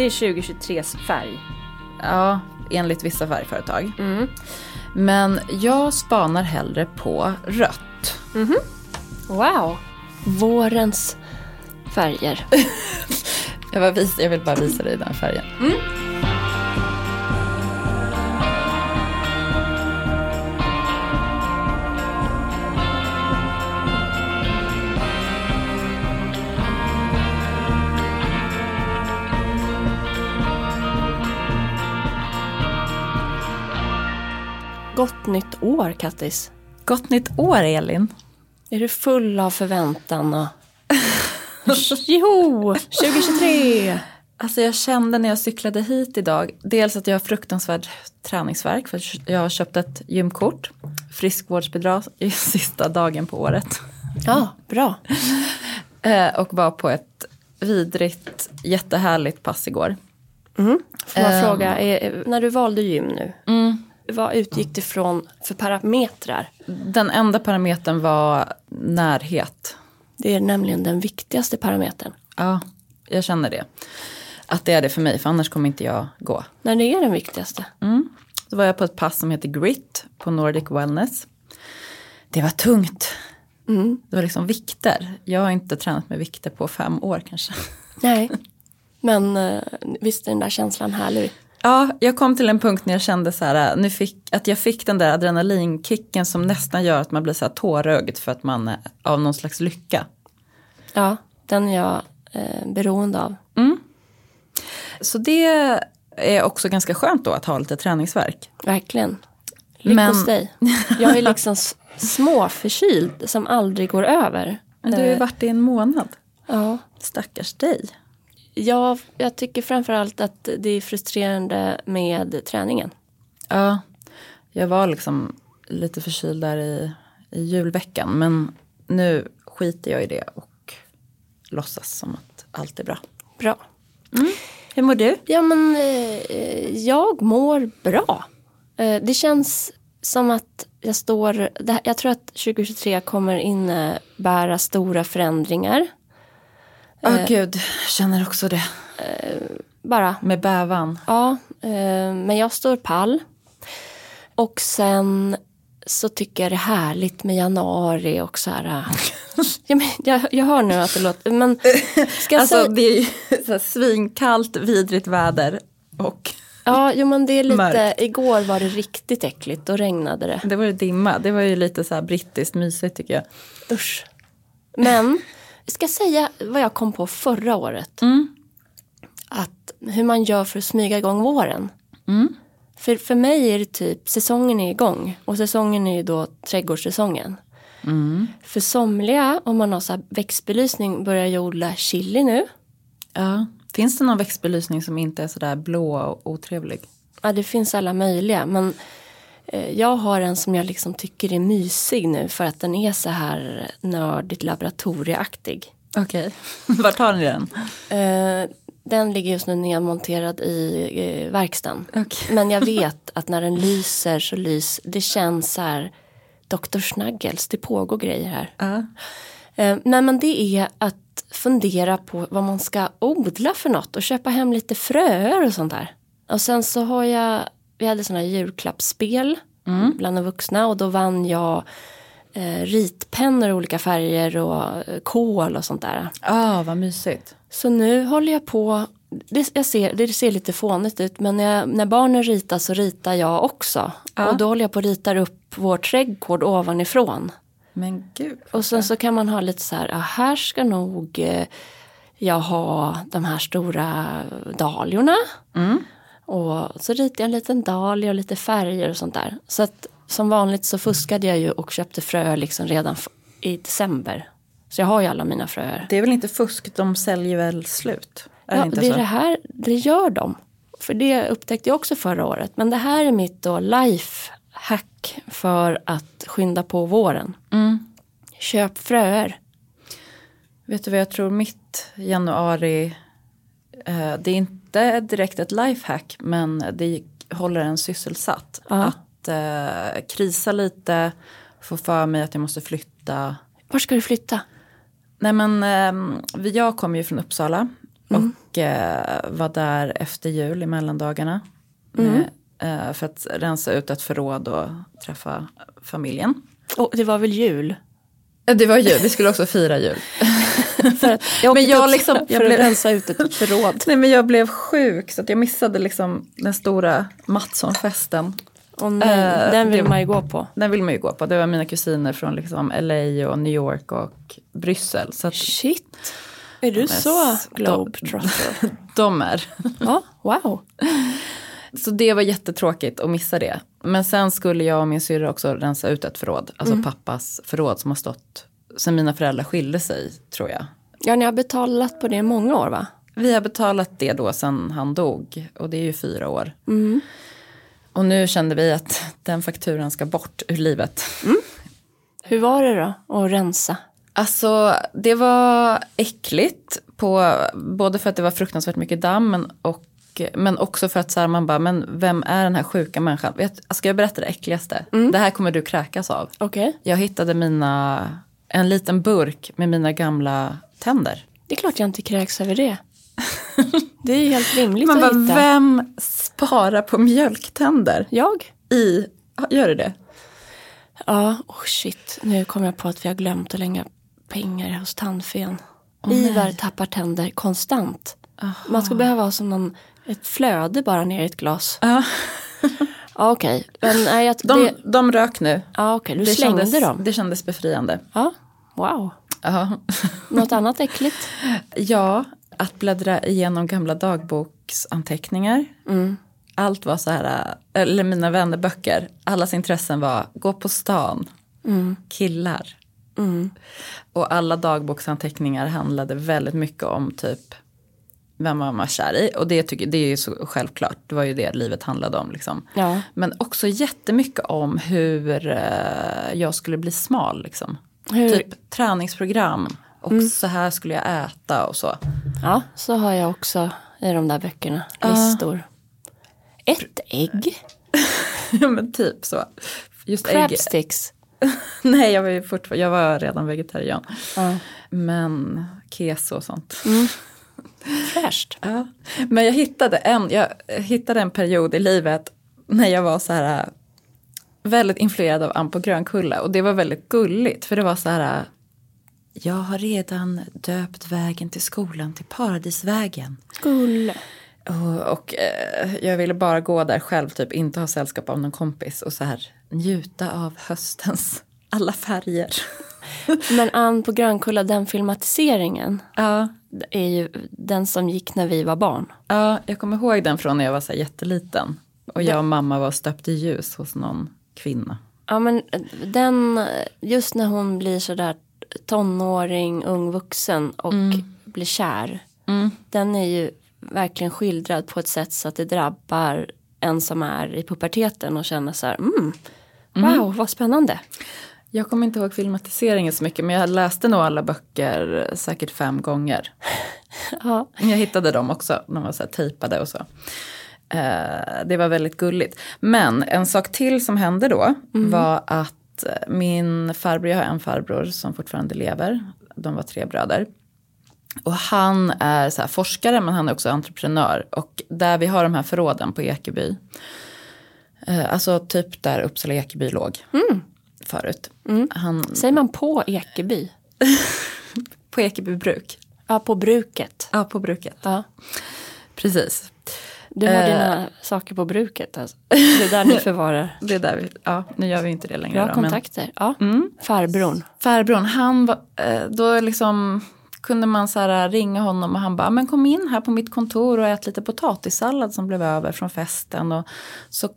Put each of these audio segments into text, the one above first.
det är 2023s färg. Ja, enligt vissa färgföretag. Mm. Men jag spanar hellre på rött. Wow. Vårens färger. Jag, bara vis, jag vill bara visa dig den färgen. Gott nytt år Kattis. Gott nytt år Elin. Är du full av förväntan och... Jo, 2023! Alltså jag kände när jag cyklade hit idag, dels att jag har fruktansvärd träningsvärk för jag har köpt ett gymkort. Friskvårdsbidrag i sista dagen på året. Ja, bra. Eh, och var på ett vidrigt, jättehärligt pass igår. Får man Ehm. fråga, är, när du valde gym nu, vad utgick det från för parametrar? Den enda parametern var närhet. Det är nämligen den viktigaste parametern. Ja, jag känner det. Att det är det för mig, för annars kommer inte jag gå. När det är den viktigaste. Då var jag på ett pass som heter Grit på Nordic Wellness. Det var tungt. Det var liksom vikter. Jag har inte tränat med vikter på fem år kanske. Nej, men eh, visst är den där känslan härlig? Ja, jag kom till en punkt när jag kände så här, nu fick, att jag fick den där adrenalinkicken som nästan gör att man blir så här tårögd för att man är av någon slags lycka. Ja, den är jag eh, beroende av. Så det är också ganska skönt då att ha lite träningsverk. Verkligen. Lyck Men- hos dig. Jag är liksom småförkyld som aldrig går över. Du har ju Eh, varit i en månad. Ja, Stackars dig. Jag, jag tycker framförallt att det är frustrerande med träningen. Ja, jag var liksom lite förkyld där i, i julveckan. Men nu skiter jag i det och låtsas som att allt är bra. Bra. Hur mår du? Ja men eh, jag mår bra. Eh, det känns som att jag står, här, jag tror att 2023 kommer innebära stora förändringar. Ja, gud, känner också det. Bara, Med bävan. ja, eh, men jag står pall. Och sen så tycker jag det är härligt med januari och så här. eh, ja, men jag, jag hör nu att det låter, men ska jag Alltså säga, det är ju så här svinkallt, vidrigt väder. Och ja, jo, men det är lite, mörkt. igår var det riktigt äckligt, då regnade det. det var ju dimma. Det var ju lite så här brittiskt mysigt tycker jag. Usch. Men, jag ska säga vad jag kom på förra året. Att hur man gör för att smyga igång våren. För, för mig är det typ, säsongen är igång. Och säsongen är ju då trädgårdssäsongen. För somliga, om man har så här växtbelysning, börjar ju odla chili nu. Ja. Finns det någon växtbelysning som inte är sådär blå och otrevlig? Ja, det finns alla möjliga. Men jag har en som jag liksom tycker är mysig nu. För att den är så här nördigt laboratorieaktig. Okej. Vart har ni den? Eh, den ligger just nu nedmonterad i eh, verkstaden. Okej. Men jag vet att när den lyser så lys, det känns så här Dr. Snuggles, det pågår grejer här. Eh, nej men det är att fundera på vad man ska odla för något och köpa hem lite fröer och sånt där. Och sen så har jag, vi hade sådana julklappsspel bland de vuxna och då vann jag eh, ritpennor i olika färger och eh, kol och sånt där. Ah, vad mysigt. Så nu håller jag på, det, jag ser, det ser lite fånigt ut men när, jag, när barnen ritar så ritar jag också. Ja. Och då håller jag på att rita upp vår trädgård ovanifrån. Men gud. Och sen så kan man ha lite så här, ah, här ska nog eh, jag ha de här stora dahliorna. Och så ritar jag en liten dahlia och lite färger och sånt där. Så att som vanligt så fuskade jag ju och köpte frö liksom redan i december. Så jag har ju alla mina fröer. Det är väl inte fusk, de säljer väl slut? Är Ja, det inte det, är så? det här, det gör de. För det upptäckte jag också förra året. Men det här är mitt då lifehack för att skynda på våren. Mm. Köp fröer. Vet du vad jag tror mitt januari, eh, det är inte direkt ett lifehack men det håller en sysselsatt. Ja. Att eh, krisa lite, få för mig att jag måste flytta. Var ska du flytta? Nej men eh, jag kommer ju från Uppsala Och eh, var där efter jul i mellandagarna. Med, eh, för att rensa ut ett förråd och träffa familjen. Och det var väl jul? Det var jul, vi skulle också fira jul. För att jag Men jag upp liksom- för jag att blev- rensa ut ett förråd. Nej men jag blev sjuk så att jag missade liksom den stora Mattsson-festen. Och nej, Eh, den vill det- man ju gå på. Den vill man ju gå på. Det var mina kusiner från liksom LA och New York och Bryssel. Så att Shit, är du så globetrotter? de är. Ja, wow. Så det var jättetråkigt att missa det. Men sen skulle jag och min syrra också rensa ut ett förråd. Alltså pappas förråd som har stått sen mina föräldrar skilde sig tror jag. Ja, ni har betalat på det i många år va? Vi har betalat det då sen han dog och det är ju fyra år. Och nu kände vi att den fakturan ska bort ur livet. Hur var det då att rensa? Alltså det var äckligt. På, både för att det var fruktansvärt mycket damm men, och, men också för att så här, man bara, men vem är den här sjuka människan? Vet, ska jag berätta det äckligaste? Det här kommer du kräkas av. Okej, Jag hittade mina, en liten burk med mina gamla tänder. det är klart jag inte kräks över det. Det är helt rimligt Man att bara, hitta. vem sparar på mjölktänder? Jag? I, gör du det? Ja, oh shit. Nu kom jag på att vi har glömt att lägga pengar hos tandfen. Ivar tappar tänder konstant. Man skulle behöva ha som någon, ett flöde bara ner i ett glas. Ja. Ja, okej. Men nej, jag, De, det, de rök nu. ja, okej. Du det slängde kändes, dem. Det kändes befriande. Ja, wow. Ja. Något annat äckligt? ja, att bläddra igenom gamla dagboksanteckningar. Allt var så här, eller mina vännerböcker. Allas intressen var gå på stan, killar. Och alla dagboksanteckningar handlade väldigt mycket om typ vem man var kär i. Och det, tycker, det är ju så självklart, det var ju det livet handlade om. Liksom. Ja. Men också jättemycket om hur eh, jag skulle bli smal. Liksom. Hur- Typ träningsprogram och så här skulle jag äta och så. Ja, så har jag också i de där böckerna. Listor. Ett ägg. Ja men typ så. Just ägg. Crabsticks. Nej jag var ju fortfarande, jag var redan vegetarian. Ja. Men keso och sånt. Fräscht. Ja. Men jag hittade, en, jag hittade en period i livet när jag var så här väldigt influerad av på Grönkulla. Och det var väldigt gulligt för det var så här jag har redan döpt vägen till skolan till Paradisvägen. Skulle. Och, och eh, jag ville bara gå där själv, typ inte ha sällskap av någon kompis och så här njuta av höstens alla färger. Men Ann på Grönkulla, den filmatiseringen. Ja, är ju den som gick när vi var barn. ja, jag kommer ihåg den från när jag var så jätteliten. Och jag och mamma var stöpt i ljus hos någon kvinna. Ja men den, just när hon blir sådär tonåring, ung vuxen och blir kär. Den är ju verkligen skildrad på ett sätt så att det drabbar en som är i puberteten och känner så här, mm, wow vad spännande. Jag kommer inte ihåg filmatiseringen så mycket men jag läste nog alla böcker säkert fem gånger. Ja, Jag hittade dem också, de var så här tejpade och så. Eh, det var väldigt gulligt. Men en sak till som hände då var att min farbror, jag har en farbror som fortfarande lever, de var tre bröder. Och han är så forskare men han är också entreprenör. Och där vi har de här förråden på Ekeby. Eh, alltså typ där Uppsala Ekeby låg förut. Han, säger man på Ekeby? på Ekeby bruk. Ja, på bruket. Ja, på bruket. Ja. Precis. Du har Eh. dina saker på bruket alltså. Det är där ni förvarar. Det är där vi, ja, nu gör vi inte det längre. Bra då, men- kontakter. Ja. Farbrorn. Farbrorn, han var, eh, då liksom kunde man så här ringa honom och han bara, men kom in här på mitt kontor och ät lite potatissallad som blev över från festen. Och så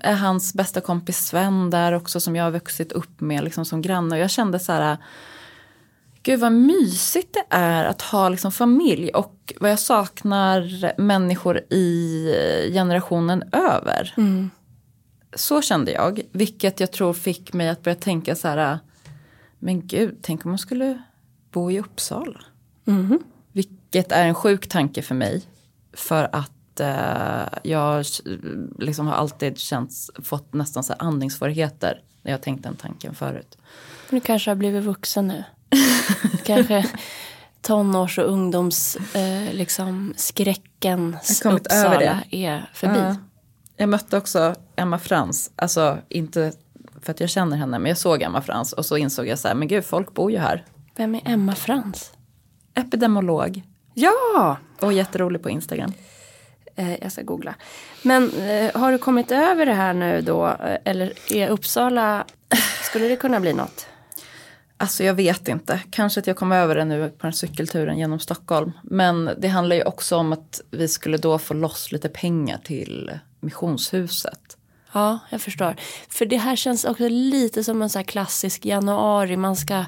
är hans bästa kompis Sven där också som jag har vuxit upp med liksom som granne. Och jag kände så här, gud vad mysigt det är att ha liksom familj. Och vad jag saknar människor i generationen över. Så kände jag, vilket jag tror fick mig att börja tänka så här, men gud, tänk om man skulle bo i Uppsala. Vilket är en sjuk tanke för mig. För att jag liksom har alltid känts, fått nästan så andningssvårigheter när jag tänkt den tanken förut. Du kanske har blivit vuxen nu. kanske tonårs och ungdoms eh, liksom, Uppsala det. är förbi. Ja. Jag mötte också Emma Frans, alltså inte för att jag känner henne, men jag såg Emma Frans och så insåg jag så här, men gud, folk bor ju här. Vem är Emma Frans? Epidemolog Ja! och jätterolig på Instagram. Eh, jag ska googla. Men eh, har du kommit över det här nu då? Eh, Eller är Uppsala, skulle det kunna bli något? Alltså jag vet inte, kanske att jag kom över det nu på den cykelturen genom Stockholm. Men det handlar ju också om att vi skulle då få loss lite pengar till missionshuset. Ja, jag förstår. För det här känns också lite som en så klassisk januari. Man ska,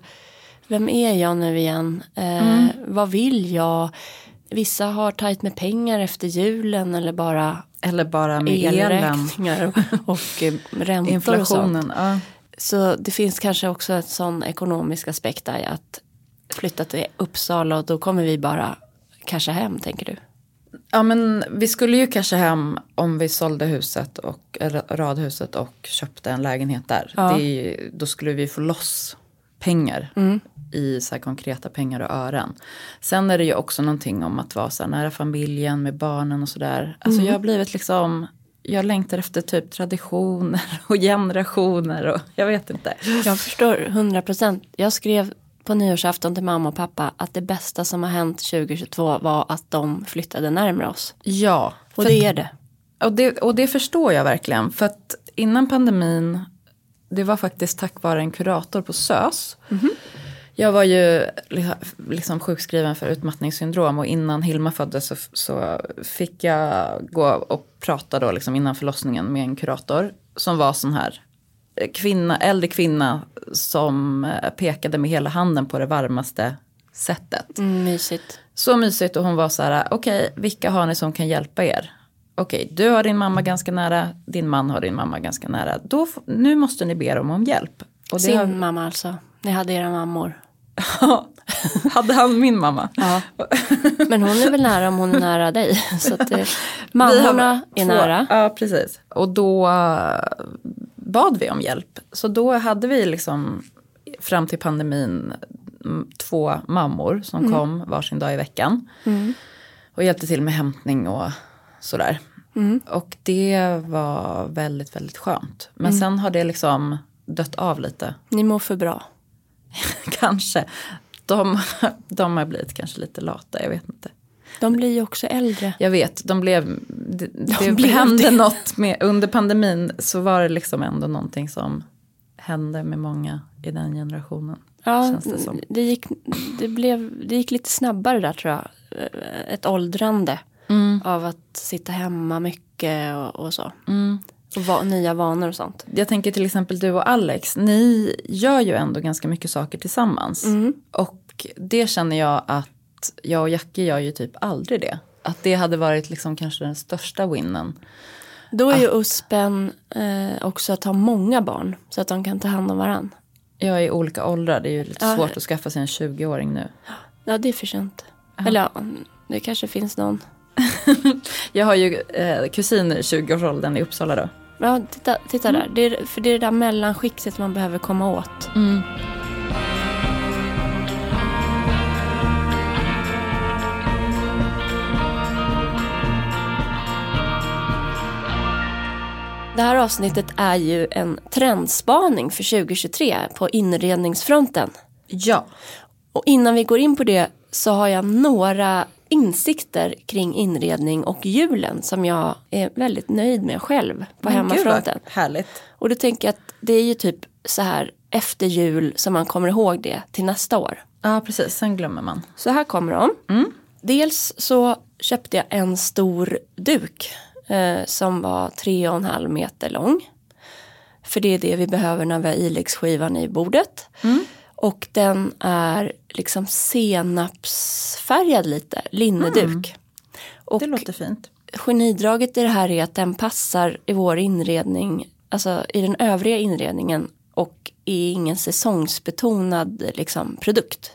vem är jag nu igen? Eh, Vad vill jag? Vissa har tajt med pengar efter julen eller bara Eller bara med elen, elräkningar och, och eh, räntor och sånt. inflationen. Ja. Så det finns kanske också en sån ekonomisk aspekt där att flytta till Uppsala och då kommer vi bara casha hem, tänker du? ja men vi skulle ju casha hem om vi sålde huset och radhuset och köpte en lägenhet där. Ja. Det då skulle vi få loss pengar i så konkreta pengar och ören. Sen är det ju också någonting om att vara så här nära familjen med barnen och sådär. Alltså jag har blivit liksom, jag längtar efter typ traditioner och generationer och jag vet inte. Jag förstår 100 procent. Jag skrev på nyårsafton till mamma och pappa att det bästa som har hänt 2022 var att de flyttade närmare oss. Ja, Och det är det. Och det, och det förstår jag verkligen. För att innan pandemin, det var faktiskt tack vare en kurator på SÖS. Jag var ju li- liksom sjukskriven för utmattningssyndrom och innan Hilma föddes så, så fick jag gå och prata då liksom innan förlossningen med en kurator som var sån här eh, kvinna, äldre kvinna som eh, pekade med hela handen på det varmaste sättet. Mm, mysigt. Så mysigt och hon var så här, okej, vilka har ni som kan hjälpa er? Okej, du har din mamma ganska nära, din man har din mamma ganska nära. Då, nu måste ni be dem om hjälp. Och det Sin har, mamma alltså. Ni hade era mammor. hade han min mamma? Ja. Men hon är väl nära om hon är nära dig. Så att, Vi mammorna är nära. Ja, precis. Och då eh, bad vi om hjälp. Så då hade vi liksom fram till pandemin mm, två mammor som kom varsin dag i veckan. Och hjälpte till med hämtning och sådär. Och det var väldigt, väldigt skönt. Men sen har det liksom dött av lite. Ni mår för bra. kanske. De, de har blivit kanske lite lata, jag vet inte. De blir ju också äldre. Jag vet, de blev, det, det blev hände det. något med, under pandemin så var det liksom ändå någonting som hände med många i den generationen. Ja, känns det det, gick, det, blev, det gick lite snabbare där tror jag. Ett åldrande Mm. av att sitta hemma mycket och, och så. Och va, nya vanor och sånt. Jag tänker till exempel du och Alex, ni gör ju ändå ganska mycket saker tillsammans. Mm. Och det känner jag att jag och Jackie gör ju typ aldrig det. Att det hade varit liksom kanske den största winnen. Då är ju USPen eh, också att ha många barn så att de kan ta hand om varann. Jag är i olika åldrar, det är ju lite Ja. svårt att skaffa sig en 20-åring nu. Ja, det är för sent. Eller ja, det kanske finns någon. Jag har ju eh, kusiner i 20-årsåldern i Uppsala då. Ja, titta, titta Mm. där. Det är, för det är det där mellanskiktet man behöver komma åt. Det här avsnittet är ju en trendspaning för 2023 på inredningsfronten. Ja. Och innan vi går in på det så har jag några insikter kring inredning och julen som jag är väldigt nöjd med själv på hemmafronten. härligt. Och då tänker jag att det är ju typ så här efter jul som man kommer ihåg det till nästa år. Ja, precis. Sen glömmer man. Så här kommer de. Dels så köpte jag en stor duk eh, som var tre och en halv meter lång. För det är det vi behöver när vi har iläggsskivan i bordet. Och den är liksom senapsfärgad lite, linneduk. Och Det låter fint. genidraget i det här är att den passar i vår inredning, alltså i den övriga inredningen och är ingen säsongsbetonad liksom, produkt.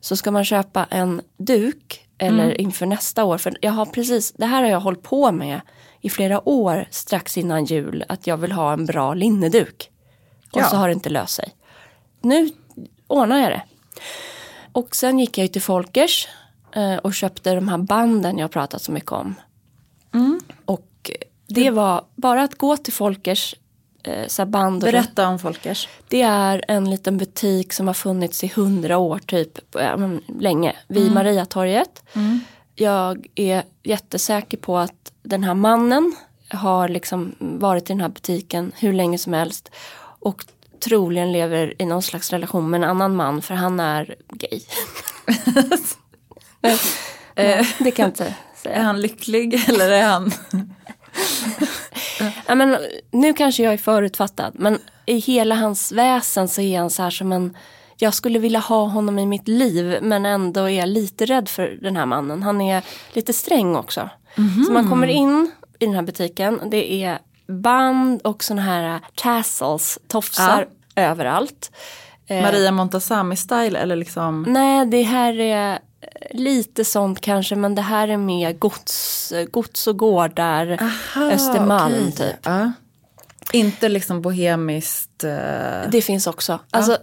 Så ska man köpa en duk eller inför nästa år, för jag har precis, det här har jag hållit på med i flera år strax innan jul, att jag vill ha en bra linneduk. Och Ja. så har det inte löst sig. Nu ordnar jag det. Och sen gick jag ju till Folkers eh, och köpte de här banden jag pratat så mycket om. Och det var bara att gå till Folkers eh, så här band och Berätta om Folkers. det är en liten butik som har funnits i hundra år typ, länge, vid Mariatorget. Jag är jättesäker på att den här mannen har liksom varit i den här butiken hur länge som helst. Och troligen lever i någon slags relation med en annan man för han är gay. Eh, det kan jag inte säga. Är han lycklig eller är han? Ja, men, nu kanske jag är förutfattad men i hela hans väsen så är han så här som en jag skulle vilja ha honom i mitt liv men ändå är jag lite rädd för den här mannen. Han är lite sträng också. Så man kommer in i den här butiken. Det är band och såna här tassels, tofsar överallt. Eh, Maria Montazami-style eller liksom? Nej, det här är lite sånt kanske men det här är mer gods, gods och gårdar, Östermalm okej. typ. Ja. Inte liksom bohemiskt. eh, Det finns också. Alltså,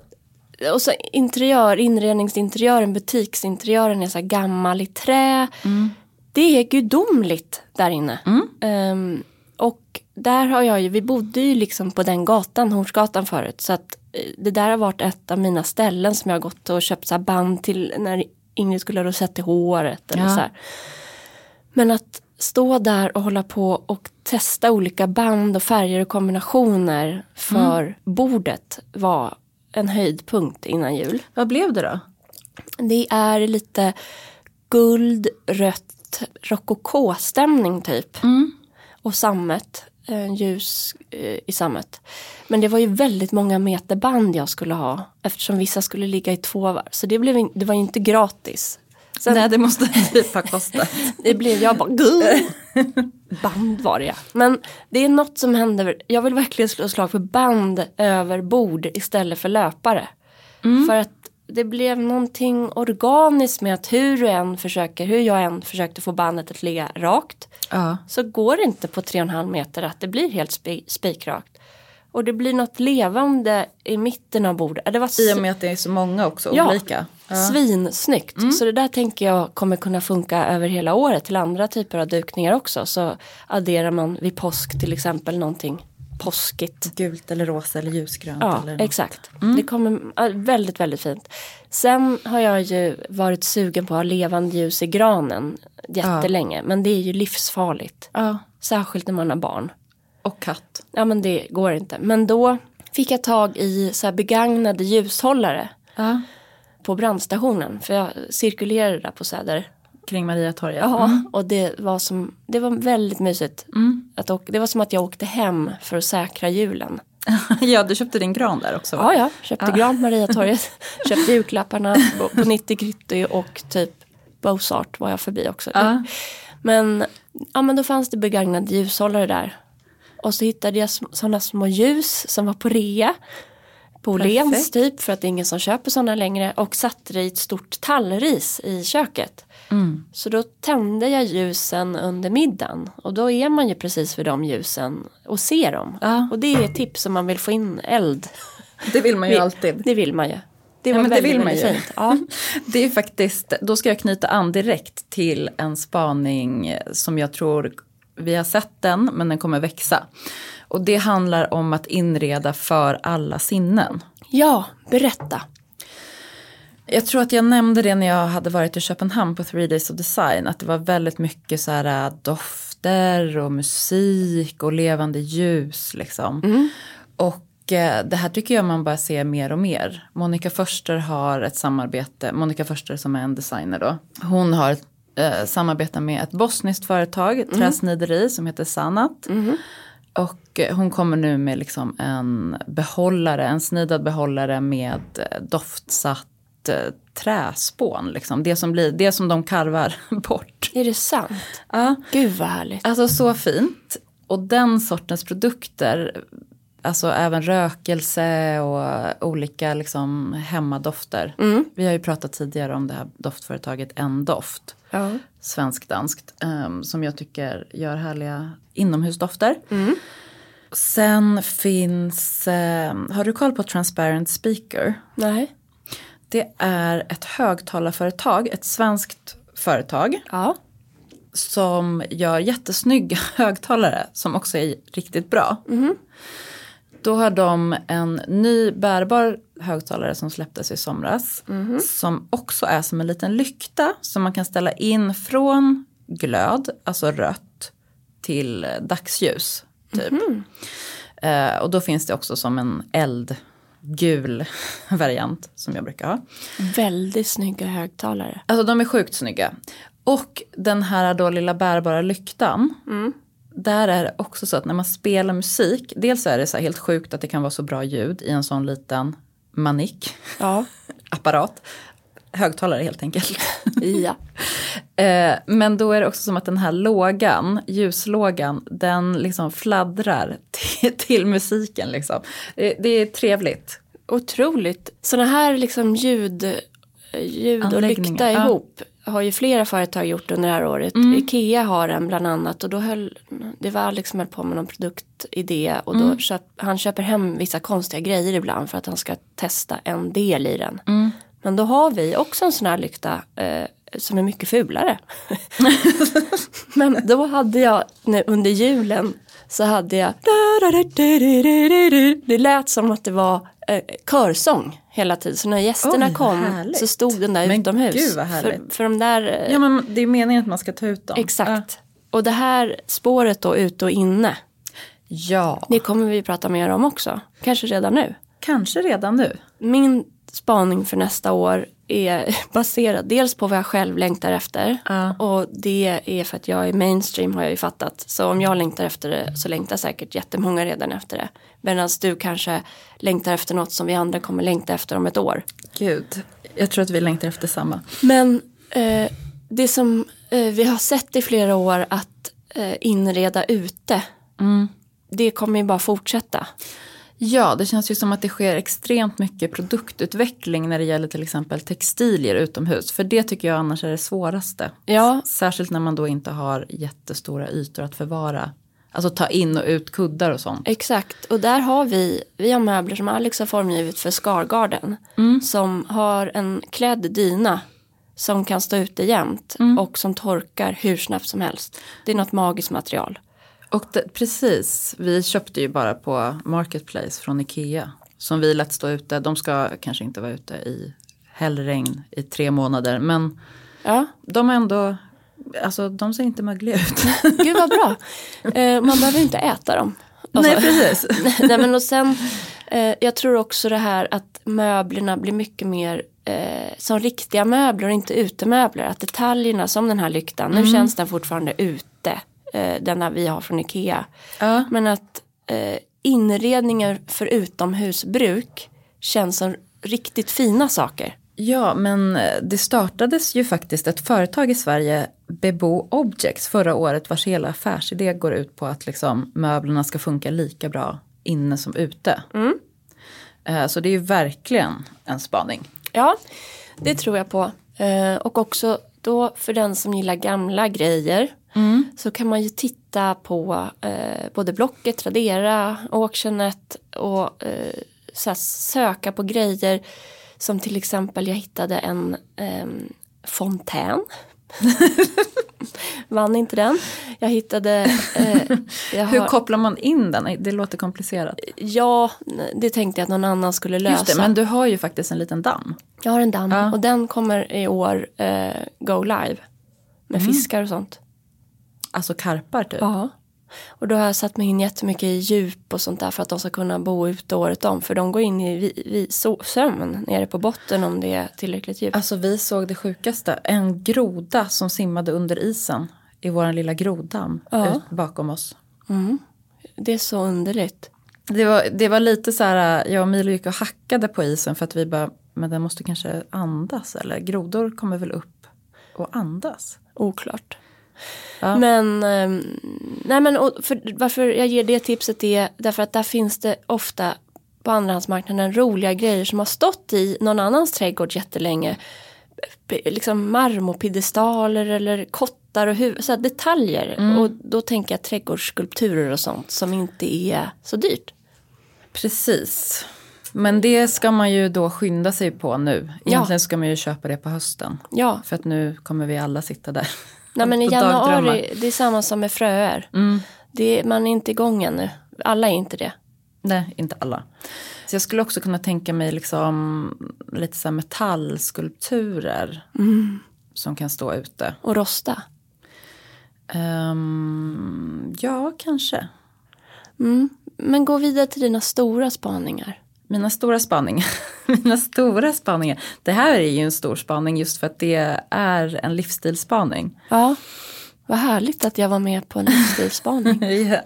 och så interiör, inredningsinteriören, butiksinteriören är så här gammal i trä. Det är gudomligt där inne. Ehm, och där har jag ju, vi bodde ju liksom på den gatan, Hornsgatan förut. Så att eh, det där har varit ett av mina ställen som jag har gått och köpt så band till när Ingrid skulle ha rosett i håret. Eller Ja. så här. Men att stå där och hålla på och testa olika band och färger och kombinationer för bordet var en höjdpunkt innan jul. Vad blev det då? Det är lite guld, rött, rokokåstämning typ. Och sammet, eh, ljus eh, i sammet. Men det var ju väldigt många meter band jag skulle ha. Eftersom vissa skulle ligga i två var. Så det, blev, det var ju inte gratis. Sen, Nej det måste typ ha kostat. det blev jag bara "Gud." Band var det ja. Men det är något som händer. Jag vill verkligen slå slag för band över bord istället för löpare. För att det blev någonting organiskt med att hur du än försöker, hur jag än försökte få bandet att ligga rakt. Ja. Så går det inte på 3,5 meter att det blir helt spi- spikrakt. Och det blir något levande i mitten av bordet. Det var I och med att det är så många också, Ja. olika. Ja. Svinsnyggt. Så det där tänker jag kommer kunna funka över hela året till andra typer av dukningar också. Så adderar man vid påsk till exempel någonting påskigt. Gult eller rosa eller ljusgrönt. Ja, eller exakt. Det kommer ja, väldigt, väldigt fint. Sen har jag ju varit sugen på att ha levande ljus i granen jättelänge. Men det är ju livsfarligt. Ja. Särskilt när man har barn. Och katt. Ja men det går inte. Men då fick jag tag i så begagnade ljushållare Ja. på brandstationen. För jag cirkulerade där på Söder. Kring Mariatorget. Ja, och det var, som, det var väldigt mysigt. Att åka, det var som att jag åkte hem för att säkra julen. ja, du köpte din gran där också va? Ja, ja. Köpte gran på Mariatorget. köpte julklapparna på, på 90 Gritty och typ Bozart var jag förbi också. Ja. Men, ja, men då fanns det begagnade ljushållare där. Och så hittade jag sådana små ljus som var på rea. På Åhléns typ för att det är ingen som köper sådana längre. Och satte det i ett stort tallris i köket. Mm. Så då tände jag ljusen under middagen. Och då är man ju precis vid de ljusen och ser dem. Ja. Och det är ett tips om man vill få in eld. Det vill man ju alltid. Det vill man ju. Det Ja, men det vill man ju. fint. Ja. Det är faktiskt, då ska jag knyta an direkt till en spaning som jag tror, vi har sett den men den kommer växa. Och det handlar om att inreda för alla sinnen. ja, berätta. Jag tror att jag nämnde det när jag hade varit i Köpenhamn på Three Days of Design. Att det var väldigt mycket så här äh, dofter och musik och levande ljus liksom. Och eh, det här tycker jag man bara ser mer och mer. Monica Förster har ett samarbete, Monica Förster som är en designer då. Hon har ett eh, samarbete med ett bosniskt företag, ett träsnideri som heter Sanat. Och eh, hon kommer nu med liksom en behållare, en snidad behållare med eh, doftsatt eh, träspån. Liksom. Det, som blir, det som de karvar bort. Är det sant? Ja. Gud vad härligt. Alltså så fint. Och den sortens produkter, alltså även rökelse och olika liksom hemmadofter. Vi har ju pratat tidigare om det här doftföretaget En Doft, Ja. svensk-danskt, ehm, som jag tycker gör härliga inomhusdofter. Sen finns, ehm, har du koll på Transparent Speaker? Nej. Det är ett högtalarföretag, ett svenskt företag. Ja. Som gör jättesnygga högtalare som också är riktigt bra. Då har de en ny bärbar högtalare som släpptes i somras. Som också är som en liten lykta som man kan ställa in från glöd, alltså rött, till dagsljus. Typ. Eh, och då finns det också som en eldgul variant som jag brukar ha. Väldigt snygga högtalare. Alltså de är sjukt snygga. Och den här då lilla bärbara lyktan. Där är det också så att när man spelar musik. Dels är det så helt sjukt att det kan vara så bra ljud i en sån liten manik. Ja. Apparat. Högtalare helt enkelt. ja. Eh, men då är det också som att den här lågan, ljuslågan, den liksom fladdrar till, till musiken. Liksom. Det, det är trevligt. Otroligt. Sådana här liksom ljud, ljud och lykta ja. Har ju flera företag gjort under det här året. Ikea har en bland annat och då höll, det var Alex som höll på med någon produktidé och då köp, han köper hem vissa konstiga grejer ibland för att han ska testa en del i den. Men då har vi också en sån här lykta eh, som är mycket fulare. Men då hade jag nu, under julen så hade jag det lät som att det var eh, körsång hela tiden. Så när gästerna vad kom härligt. så stod den där Men utomhus. gud, vad för, härligt. för de där, eh, Ja men det är meningen att man ska ta ut dem. exakt. Och det här spåret då ute och inne. Ja, Det kommer vi prata mer om också. Kanske redan nu. kanske redan nu. Min spaning för nästa år är baserad dels på vad jag själv längtar efter. Ja. Och det är för att jag är mainstream har jag ju fattat. Så om jag längtar efter det så längtar säkert jättemånga redan efter det. Medan du kanske längtar efter något som vi andra kommer längta efter om ett år. Gud, jag tror att vi längtar efter samma. Men eh, det som eh, vi har sett i flera år att eh, inreda ute. Det kommer ju bara fortsätta. Ja, det känns ju som att det sker extremt mycket produktutveckling när det gäller till exempel textilier utomhus. För det tycker jag annars är det svåraste. Ja, Särskilt när man då inte har jättestora ytor att förvara. Alltså ta in och ut kuddar och sånt. Exakt, och där har vi, vi har möbler som Alex har formgivit för Scargarden. Som har en klädd dyna som kan stå ute jämt och som torkar hur snabbt som helst. Det är något magiskt material. Och det, precis, vi köpte ju bara på Marketplace från Ikea. Som vi lät stå ute. De ska kanske inte vara ute i hällregn i tre månader. Men Ja, de är ändå, alltså de ser inte mögliga ut. gud vad bra. Eh, man behöver inte äta dem. Alltså- Nej, precis. Nej men och sen, eh, jag tror också det här att möblerna blir mycket mer eh, som riktiga möbler och inte utemöbler. Att detaljerna som den här lyktan, nu känns den fortfarande ute, eh, denna vi har från Ikea. Ja. Men att eh, inredningar för utomhusbruk känns som riktigt fina saker. Ja, men eh, det startades ju faktiskt ett företag i Sverige, Bebo Objects, förra året vars hela affärsidé går ut på att liksom, möblerna ska funka lika bra inne som ute. Eh, Så det är ju verkligen en spaning. Ja, det tror jag på. Eh, och också då för den som gillar gamla grejer så kan man ju titta på eh, både Blocket, Tradera, Auctionet och eh, så söka på grejer som till exempel jag hittade en ehm, fontän. Vann inte den. Jag hittade... Eh, jag Hur har, kopplar man in den? Det låter komplicerat. ja, det tänkte jag att någon annan skulle lösa. Just det, men du har ju faktiskt en liten damm. Jag har en damm Ja. och den kommer i år eh, go live. Med Mm. fiskar och sånt. Alltså karpar typ. Ja. Och då har jag satt mig in jättemycket i djup och sånt där för att de ska kunna bo ute året om. För de går in i vi, vi, so, sömn nere på botten om det är tillräckligt djupt. Alltså vi såg det sjukaste. En groda som simmade under isen i vår lilla grodamm Ja. bakom oss. Det är så underligt. Det var, det var lite så här, jag och Milo gick och hackade på isen för att vi bara, men den måste kanske andas eller grodor kommer väl upp och andas. Oklart. Ja. Men, ehm, nej men för, varför jag ger det tipset är därför att där finns det ofta på andrahandsmarknaden roliga grejer som har stått i någon annans trädgård jättelänge. Liksom marmorpiedestaler eller kottar och huvud, så detaljer. Och då tänker jag trädgårdsskulpturer och sånt som inte är så dyrt. Precis. Men det ska man ju då skynda sig på nu. Ja. Egentligen ska man ju köpa det på hösten. Ja, För att nu kommer vi alla sitta där. Nej, men i januari, det är samma som med fröer. Mm. Det man är inte igång ännu. Alla är inte det. Nej, inte alla. Så jag skulle också kunna tänka mig liksom lite så metallskulpturer. Som kan stå ute. Och rosta. Ehm, ja, kanske. Mm. Men gå vidare till dina stora spaningar. Mina stora spaningar. Mina stora spaningar. Det här är ju en stor spaning just för att det är en livsstilsspaning. Ja, vad härligt att jag var med på en livsstilsspaning. Ja.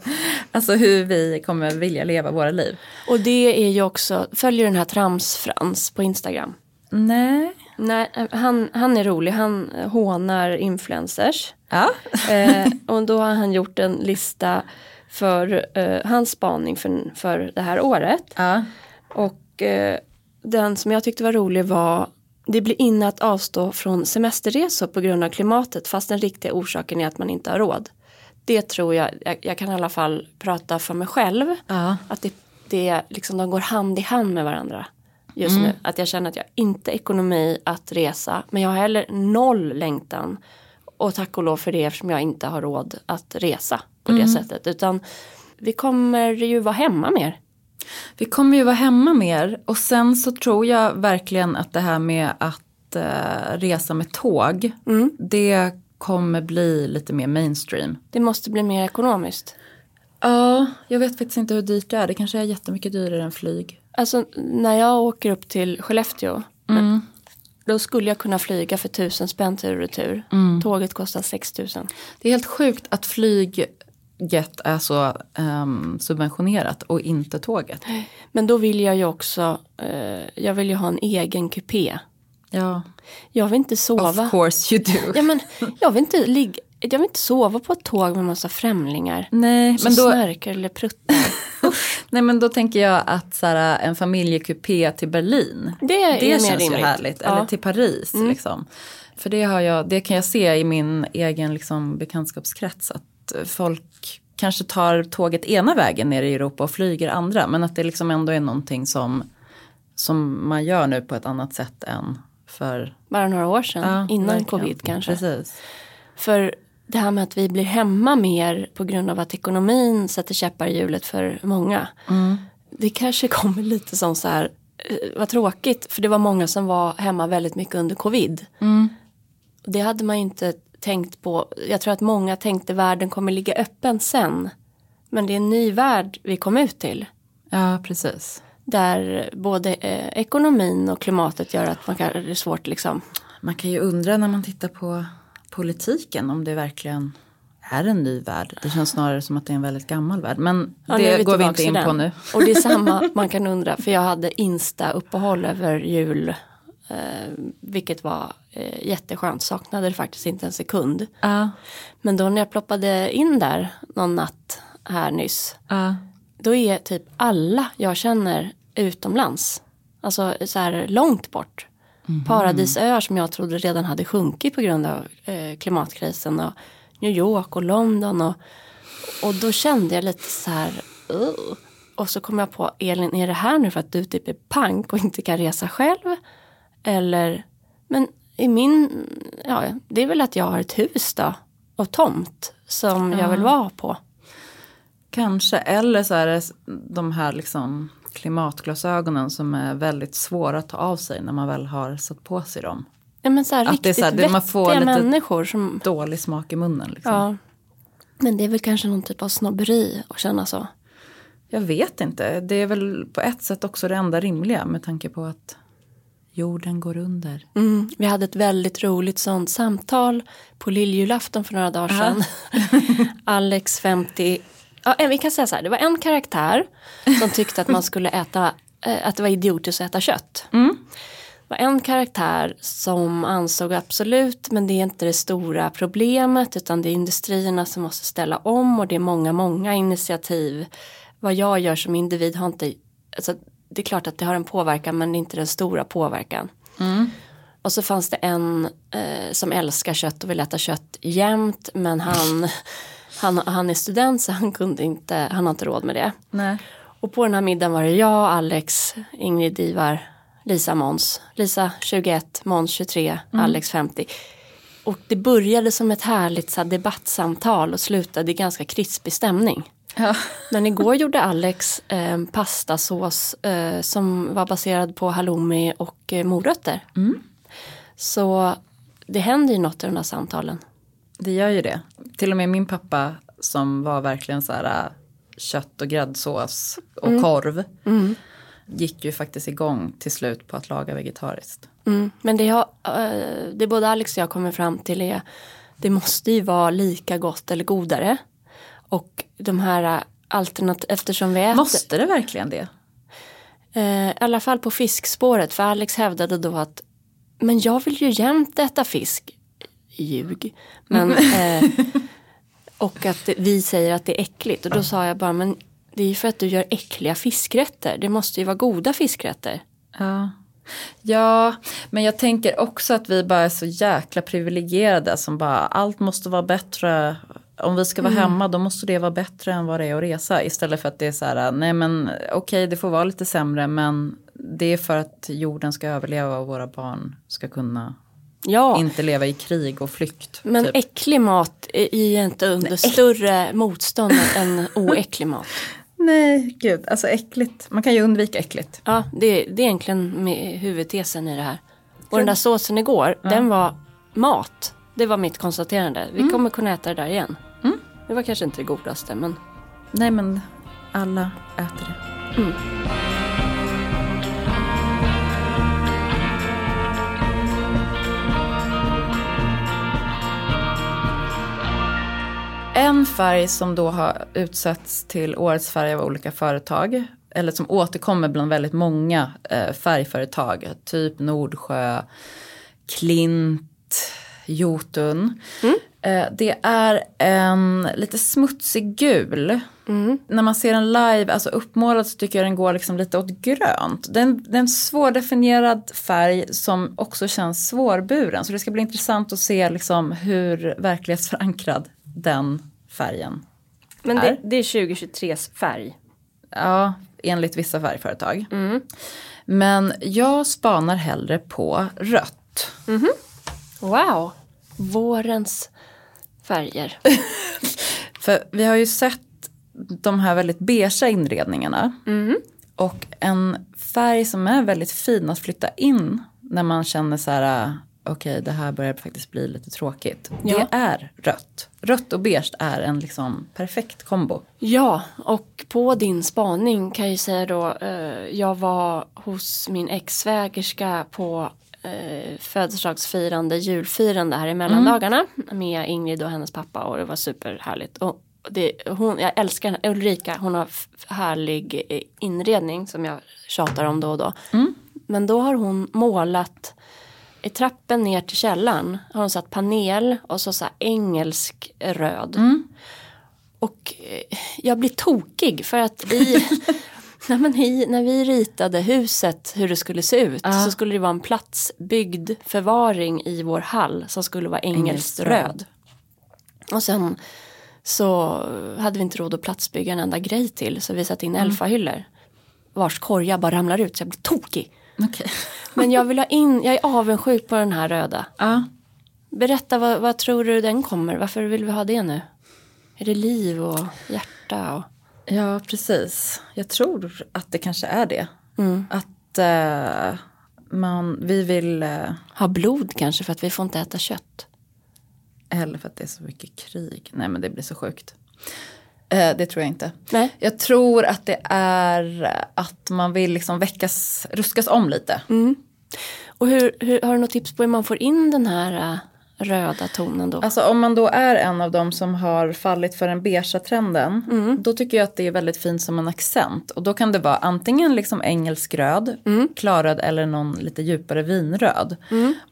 Alltså hur vi kommer vilja leva våra liv. Och det är ju också, följer den här Trams-Frans på Instagram? Nej. Nej, han, han är rolig, han hånar influencers. Ja. Eh, och då har han gjort en lista för eh, hans spaning för, för det här året. ja. Och eh, den som jag tyckte var rolig var det blir inne att avstå från semesterresor på grund av klimatet fast den riktiga orsaken är att man inte har råd. Det tror jag, jag, jag kan i alla fall prata för mig själv. Ja. Att det, det liksom, de går hand i hand med varandra just nu. Att jag känner att jag inte har ekonomi att resa men jag har heller noll längtan. Och tack och lov för det eftersom jag inte har råd att resa på det sättet. Utan vi kommer ju vara hemma mer. Vi kommer ju vara hemma mer och sen så tror jag verkligen att det här med att eh, resa med tåg. Det kommer bli lite mer mainstream. Det måste bli mer ekonomiskt. Ja, jag vet faktiskt inte hur dyrt det är. Det kanske är jättemycket dyrare än flyg. Alltså när jag åker upp till Skellefteå. Mm. Då skulle jag kunna flyga för tusen spänn tur och retur. Mm. Tåget kostar 6000. Det är helt sjukt att flyget är så ehm, subventionerat och inte tåget. Men då vill jag ju också. Eh, jag vill ju ha en egen kupé. Ja, Jag vill inte sova. of course you do. Ja, men, jag, vill inte ligga, jag vill inte sova på ett tåg med massa främlingar. Nej, Som men då, snarkar eller pruttar. nej, men då tänker jag att så här, en familjekupé till Berlin. Det är det känns rimligt. ju härligt. Ja. Mm. Eller till Paris. Liksom. För det, har jag, det kan jag se i min egen liksom, bekantskapskrets. Att folk kanske tar tåget ena vägen ner i Europa och flyger andra. Men att det liksom ändå är någonting som, som man gör nu på ett annat sätt än för Bara några år sedan. Ja, innan verkligen. covid kanske. Precis. För det här med att vi blir hemma mer på grund av att ekonomin sätter käppar i hjulet för många. Mm. Det kanske kommer lite som så här, eh, vad tråkigt, för det var många som var hemma väldigt mycket under covid. Mm. Det hade man ju inte tänkt på. Jag tror att många tänkte världen kommer ligga öppen sen. Men det är en ny värld vi kom ut till. Ja, precis. Där både eh, ekonomin och klimatet gör att man kan, det är svårt liksom. Man kan ju undra när man tittar på politiken om det verkligen är en ny värld. Det känns snarare som att det är en väldigt gammal värld. Men Ja, det går vi inte in på nu. Och det är samma man kan undra, för jag hade Insta-uppehåll över jul. Eh, vilket var eh, jätteskönt, saknade det faktiskt inte en sekund. Ja, Men då när jag ploppade in där någon natt här nyss. ja. Då är typ alla jag känner utomlands. Alltså så här långt bort. Paradisöar som jag trodde redan hade sjunkit på grund av eh, klimatkrisen. Och New York och London. Och, och då kände jag lite så här. "Ugh." Och så kom jag på Elin, är det här nu för att du typ är pank och inte kan resa själv? Eller, men i min, ja det är väl att jag har ett hus då. Och tomt som jag vill vara på. Kanske, eller så är det de här liksom klimatglasögonen som är väldigt svåra att ta av sig när man väl har satt på sig dem. Ja, men så här, Att riktigt det är så här, man får lite- människor som, Dålig smak i munnen. Liksom. ja. Men det är väl kanske någon typ av snobberi att känna så. Jag vet inte, det är väl på ett sätt också det enda rimliga med tanke på att jorden går under. Mm. Vi hade ett väldigt roligt sånt samtal på lilljulafton för några dagar sedan. Alex 50, ja, vi kan säga så här, det var en karaktär som tyckte att man skulle äta, eh, att det var idiotiskt att äta kött. Mm. Det var en karaktär som ansåg absolut, men det är inte det stora problemet utan det är industrierna som måste ställa om och det är många, många initiativ. Vad jag gör som individ har inte, alltså, det är klart att det har en påverkan men inte den stora påverkan. Och så fanns det en eh, som älskar kött och vill äta kött jämt men han, han, han är student så han kunde inte, han har inte råd med det. Nej. Och på den här middagen var det jag, Alex, Ingrid Ivar, Lisa Måns. Lisa 21, Måns 23, Alex 50. Och det började som ett härligt så här, debattsamtal och slutade i ganska krispig stämning. Ja. Men igår gjorde Alex eh, pastasås eh, som var baserad på halloumi och eh, morötter. Så det händer ju något i de här samtalen. Det gör ju det. Till och med min pappa som var verkligen så här äh, kött och gräddsås och korv. Gick ju faktiskt igång till slut på att laga vegetariskt. Mm. Men det, jag, eh, det både Alex och jag kommer fram till är det måste ju vara lika gott eller godare. Och de här alternativ, eftersom vi äter, Måste det verkligen det? eh, i alla fall på fiskspåret, för Alex hävdade då att men jag vill ju jämt äta fisk. Ljug. Men, eh, och att vi säger att det är äckligt. Och då sa jag bara, men det är ju för att du gör äckliga fiskrätter. Det måste ju vara goda fiskrätter. Ja. Ja, men jag tänker också att vi bara är så jäkla privilegierade som bara allt måste vara bättre. Om vi ska vara hemma då måste det vara bättre än vad det är att resa. Istället för att det är så här, nej men okej det får vara lite sämre men det är för att jorden ska överleva och våra barn ska kunna Ja, inte leva i krig och flykt. men typ. äcklig mat är inte under större motstånd än oäcklig mat. Nej, gud, alltså äckligt. Man kan ju undvika äckligt. Ja, det, det är egentligen huvudtesen i det här. Och den där såsen igår, den var mat. Det var mitt konstaterande. Vi kommer kunna äta det där igen. Det var kanske inte det godaste, men Nej, men alla äter det. En färg som då har utsetts till årets färg av olika företag, eller som återkommer bland väldigt många eh, färgföretag, typ Nordsjö, Klint, Jotun. Eh, det är en lite smutsig gul. När man ser den live, alltså uppmålad så tycker jag den går liksom lite åt grönt. Det är en, det är en svårdefinierad färg som också känns svårburen. Så det ska bli intressant att se liksom hur verklighetsförankrad den färgen Men Är? det, det är 2023s färg. Ja, enligt vissa färgföretag. Men jag spanar hellre på rött. Wow! Vårens färger. För vi har ju sett de här väldigt beigea inredningarna. Och en färg som är väldigt fin att flytta in när man känner så här, okej det här börjar faktiskt bli lite tråkigt. Ja. Det är rött. Rött och beige är en liksom perfekt kombo. Ja, och på din spaning kan jag ju säga då, eh, jag var hos min ex-svägerska på eh, födelsedagsfirande, julfirande här i mellandagarna med Ingrid och hennes pappa och det var superhärligt. Och det, hon, jag älskar henne. Ulrika, hon har härlig eh, inredning som jag tjatar om då och då. Men då har hon målat i trappen ner till källaren har hon satt panel och så, så engelsk röd. Och eh, jag blir tokig för att i, nej men i, när vi ritade huset hur det skulle se ut så skulle det vara en platsbyggd förvaring i vår hall som skulle vara engelskt röd. Och sen så hade vi inte råd att platsbygga en enda grej till så vi satte in elfahyllor. Vars korgar bara ramlar ut så jag blir tokig. Okej. Men jag vill ha in, jag är avundsjuk på den här röda. Ja. Berätta, vad, vad tror du den kommer? Varför vill vi ha det nu? Är det liv och hjärta? Och... ja, precis. Jag tror att det kanske är det. Att eh, man, vi vill, eh, Ha blod kanske för att vi får inte äta kött. eller för att det är så mycket krig. Nej men det blir så sjukt. Eh, det tror jag inte. Nej. Jag tror att det är att man vill liksom väckas, ruskas om lite. Och hur, hur, har du något tips på hur man får in den här äh, röda tonen då? Alltså om man då är en av dem som har fallit för den beigea trenden. Då tycker jag att det är väldigt fint som en accent. Och då kan det vara antingen liksom engelsk röd, klarröd eller någon lite djupare vinröd.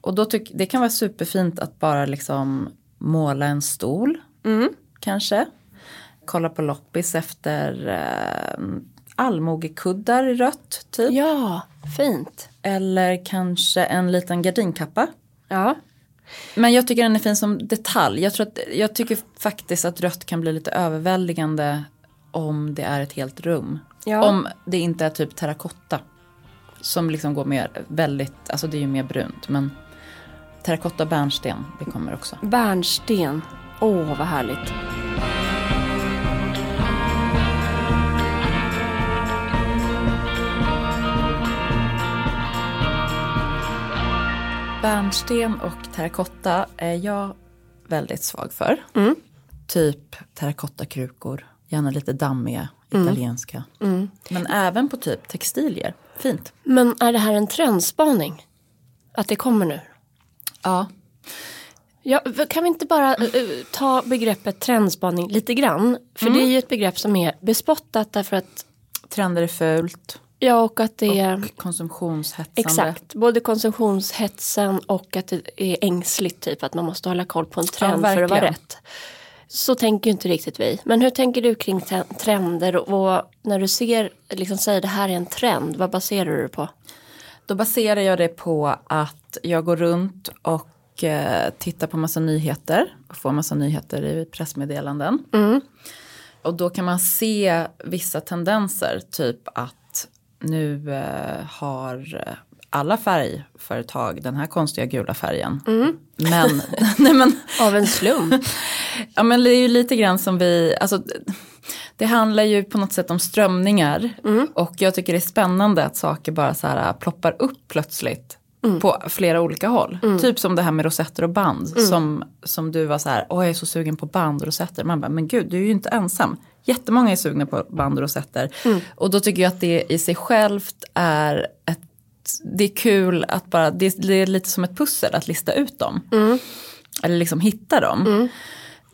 Och då tyck, det kan vara superfint att bara liksom måla en stol. Kanske. Kolla på loppis efter eh, allmogekuddar i rött typ. Ja, fint. Eller kanske en liten gardinkappa. Ja. Men jag tycker den är fin som detalj. Jag, tror att, jag tycker faktiskt att rött kan bli lite överväldigande om det är ett helt rum. Ja. Om det inte är typ terrakotta. Som liksom går mer väldigt, alltså det är ju mer brunt. Men terrakotta och bärnsten, det kommer också. Bärnsten. Åh, vad härligt. Bärnsten och terrakotta är jag väldigt svag för. Mm. Typ terrakottakrukor, gärna lite dammiga, italienska. Mm. Men även på typ textilier, fint. Men är det här en trendspaning? Att det kommer nu? Ja, Ja, kan vi inte bara eh, ta begreppet trendspaning lite grann? För det är ju ett begrepp som är bespottat därför att trender är fult. Ja, och att det är Och konsumtionshetsande. exakt både konsumtionshetsen och att det är ängsligt typ att man måste hålla koll på en trend för att vara rätt. Så tänker ju inte riktigt vi. Men hur tänker du kring trender och, och när du ser, liksom säger det här är en trend, vad baserar du det på? Då baserar jag det på att jag går runt och eh, tittar på massa nyheter. Och får massa nyheter i pressmeddelanden. Och då kan man se vissa tendenser. Typ att nu eh, har alla färgföretag den här konstiga gula färgen. Men, nej men Av en slump? Ja men det är ju lite grann som vi, alltså det handlar ju på något sätt om strömningar. Och jag tycker det är spännande att saker bara så här ploppar upp plötsligt. På flera olika håll. Typ som det här med rosetter och band. Som, som du var så här, åh jag är så sugen på band och rosetter. Man bara, men gud du är ju inte ensam. Jättemånga är sugna på band och rosetter. Och då tycker jag att det i sig självt är ett det är kul att bara, det, det är lite som ett pussel att lista ut dem. Eller liksom hitta dem.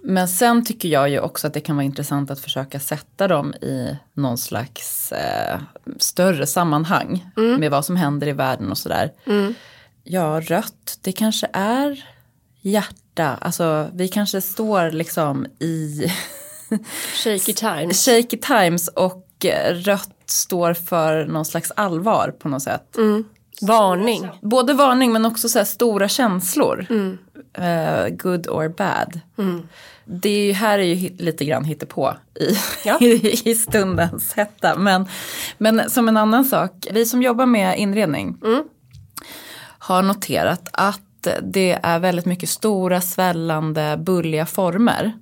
Men sen tycker jag ju också att det kan vara intressant att försöka sätta dem i någon slags eh, större sammanhang. Med vad som händer i världen och sådär. Ja, rött, det kanske är hjärta. Alltså vi kanske står liksom i Shaky times. shaky times och eh, rött står för någon slags allvar på något sätt. Varning. Både varning men också så stora känslor. Eh, good or bad. Det är ju, här är ju lite grann hittepå i, Ja. i, stundens hetta. Men, men som en annan sak, vi som jobbar med inredning har noterat att det är väldigt mycket stora svällande bulliga former.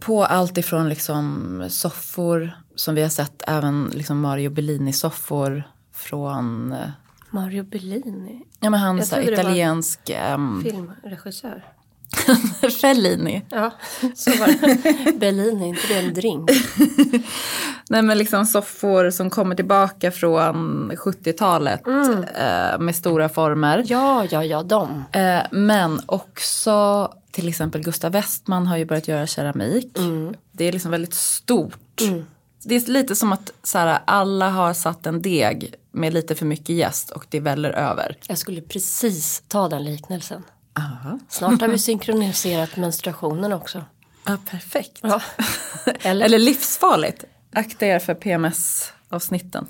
På allt ifrån liksom soffor som vi har sett även liksom Mario Bellini-soffor från eh, Mario Bellini, Ja men han var- italiensk um, filmregissör. Fellini. Ja, så var det. Bellini, inte det en drink? Nej men liksom soffor som kommer tillbaka från 70-talet eh, med stora former. Ja, ja, ja, de. Eh, men också till exempel Gustav Westman har ju börjat göra keramik. Det är liksom väldigt stort. Det är lite som att så här, alla har satt en deg med lite för mycket jäst och det väller över. Jag skulle precis ta den liknelsen. Snart har vi synkroniserat menstruationen också. Ja, perfekt. Ja. Eller? Eller livsfarligt. Akta er för PMS-avsnitten.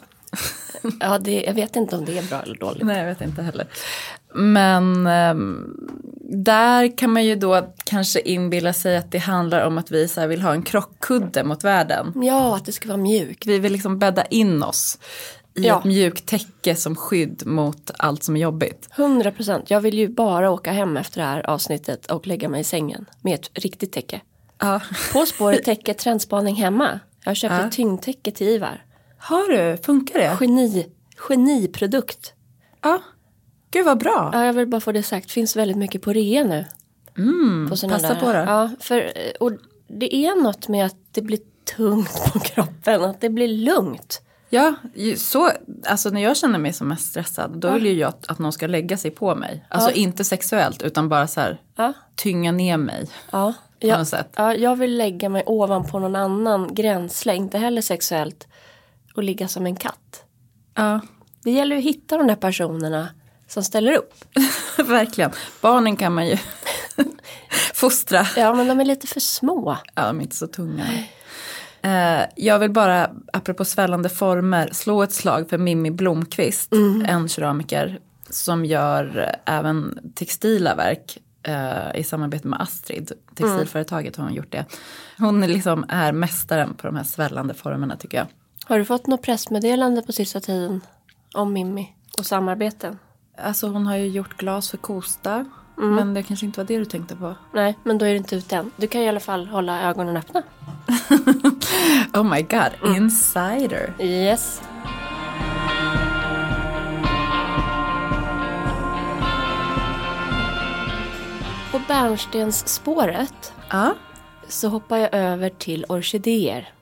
Ja, det, jag vet inte om det är bra eller dåligt. Nej, jag vet inte heller. Men ehm, där kan man ju då kanske inbilla sig att det handlar om att vi så vill ha en krockkudde mot världen. Ja, att det ska vara mjuk. Vi vill liksom bädda in oss i Ja. ett mjukt täcke som skydd mot allt som är jobbigt. 100 procent. Jag vill ju bara åka hem efter det här avsnittet och lägga mig i sängen med ett riktigt täcke. Ja. På spåret täcke trendspaning hemma. Jag köpte Ja. ett tyngdtäcke till Ivar. Har du? Funkar det? Geni, geniprodukt. Ja. Gud vad bra. Ja, jag vill bara få det sagt. Finns väldigt mycket på rea nu. på såna passa där. på det. Ja, för, och det är något med att det blir tungt på kroppen. Att det blir lugnt. Ja, så, alltså när jag känner mig som mest stressad då vill ju jag att, att någon ska lägga sig på mig. Alltså Ja. inte sexuellt utan bara så här Ja. tynga ner mig. Ja, På jag, något sätt. ja, jag vill lägga mig ovanpå någon annan gränsle, inte heller sexuellt, och ligga som en katt. Ja, Det gäller ju att hitta de där personerna som ställer upp. verkligen. Barnen kan man ju fostra. Ja, men de är lite för små. Ja, de är inte så tunga. Eh, jag vill bara, apropå svällande former, slå ett slag för Mimmi Blomqvist, en keramiker som gör även textila verk eh, i samarbete med Astrid, textilföretaget har hon gjort det. Hon är liksom är mästaren på de här svällande formerna tycker jag. Har du fått något pressmeddelande på sista tiden om Mimmi och samarbeten? Alltså hon har ju gjort glas för Kosta. Men det kanske inte var det du tänkte på. Nej, men då är det inte ute än. Du kan i alla fall hålla ögonen öppna. Oh my god, insider. Yes. På bärnstensspåret Ja. så hoppar jag över till orkidéer.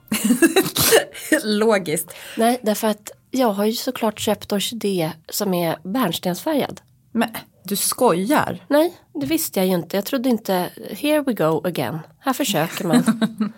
Logiskt. Nej, därför att jag har ju såklart köpt orkidé som är bärnstensfärgad. Men du skojar? Nej, det visste jag ju inte. Jag trodde inte, here we go again. Här försöker man.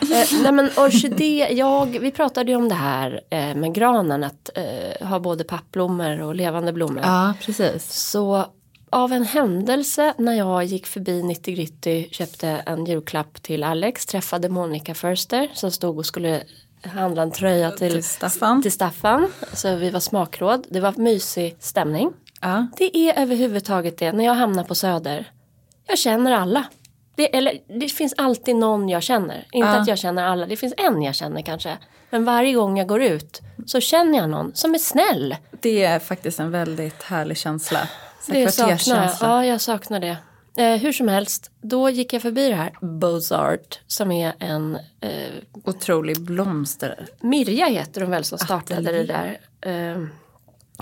eh, nej men orkidé, jag, vi pratade ju om det här eh, med granen, att eh, ha både pappblommor och levande blommor. Ja, precis. Så av en händelse när jag gick förbi 90 Gritty, köpte en julklapp till Alex, träffade Monica Förster som stod och skulle handla en tröja till, Till Staffan. till Staffan. Så vi var smakråd, det var mysig stämning. Ja. Det är överhuvudtaget det när jag hamnar på Söder. Jag känner alla. Det, eller, det finns alltid någon jag känner. Inte Ja. att jag känner alla, det finns en jag känner kanske. Men varje gång jag går ut så känner jag någon som är snäll. Det är faktiskt en väldigt härlig känsla. Så Det saknar jag. Ja, jag saknar det. Eh, hur som helst, då gick jag förbi det här Bozart som är en eh, Otrolig blomster. Mirja heter hon väl som startade det där. Eh,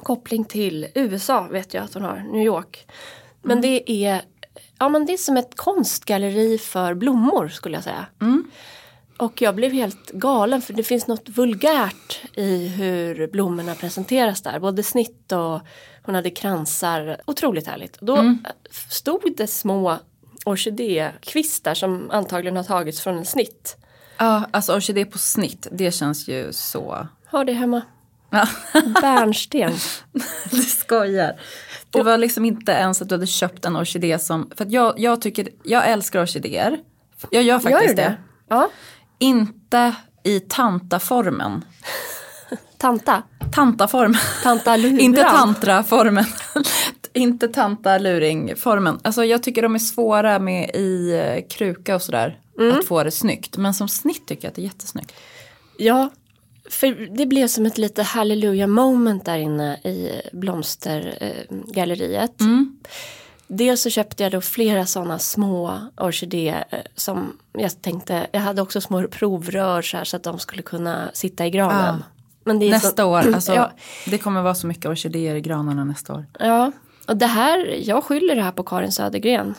koppling till USA vet jag att hon har, New York. Men det är Ja men det är som ett konstgalleri för blommor skulle jag säga. Och jag blev helt galen för det finns något vulgärt i hur blommorna presenteras där. Både snitt och hon hade kransar. Otroligt härligt. Då stod det små orkidékvistar som antagligen har tagits från en snitt. Ja, alltså orkidé på snitt, det känns ju så... Har det hemma. Bärnsten. du skojar. Det var liksom inte ens att du hade köpt en orkidé som... För att jag, jag tycker, jag älskar orkidéer. Jag gör faktiskt Gör det. det? Ja. Inte i tantaformen. Tanta. Tantaformen. Tanta. Inte tantraformen. inte tanta-luring-formen. Alltså jag tycker de är svåra med i eh, kruka och sådär. Mm. Att få det snyggt. Men som snitt tycker jag att det är jättesnyggt. Ja, för det blev som ett lite hallelujah moment där inne i blomstergalleriet. Dels så köpte jag då flera sådana små orkidéer eh, som jag tänkte, jag hade också små provrör så, här, så att de skulle kunna sitta i granen. Är Nästa så, år, alltså, ja, det kommer vara så mycket orkidéer i granarna nästa år. ja, och det här, jag skyller det här på Karin Södergren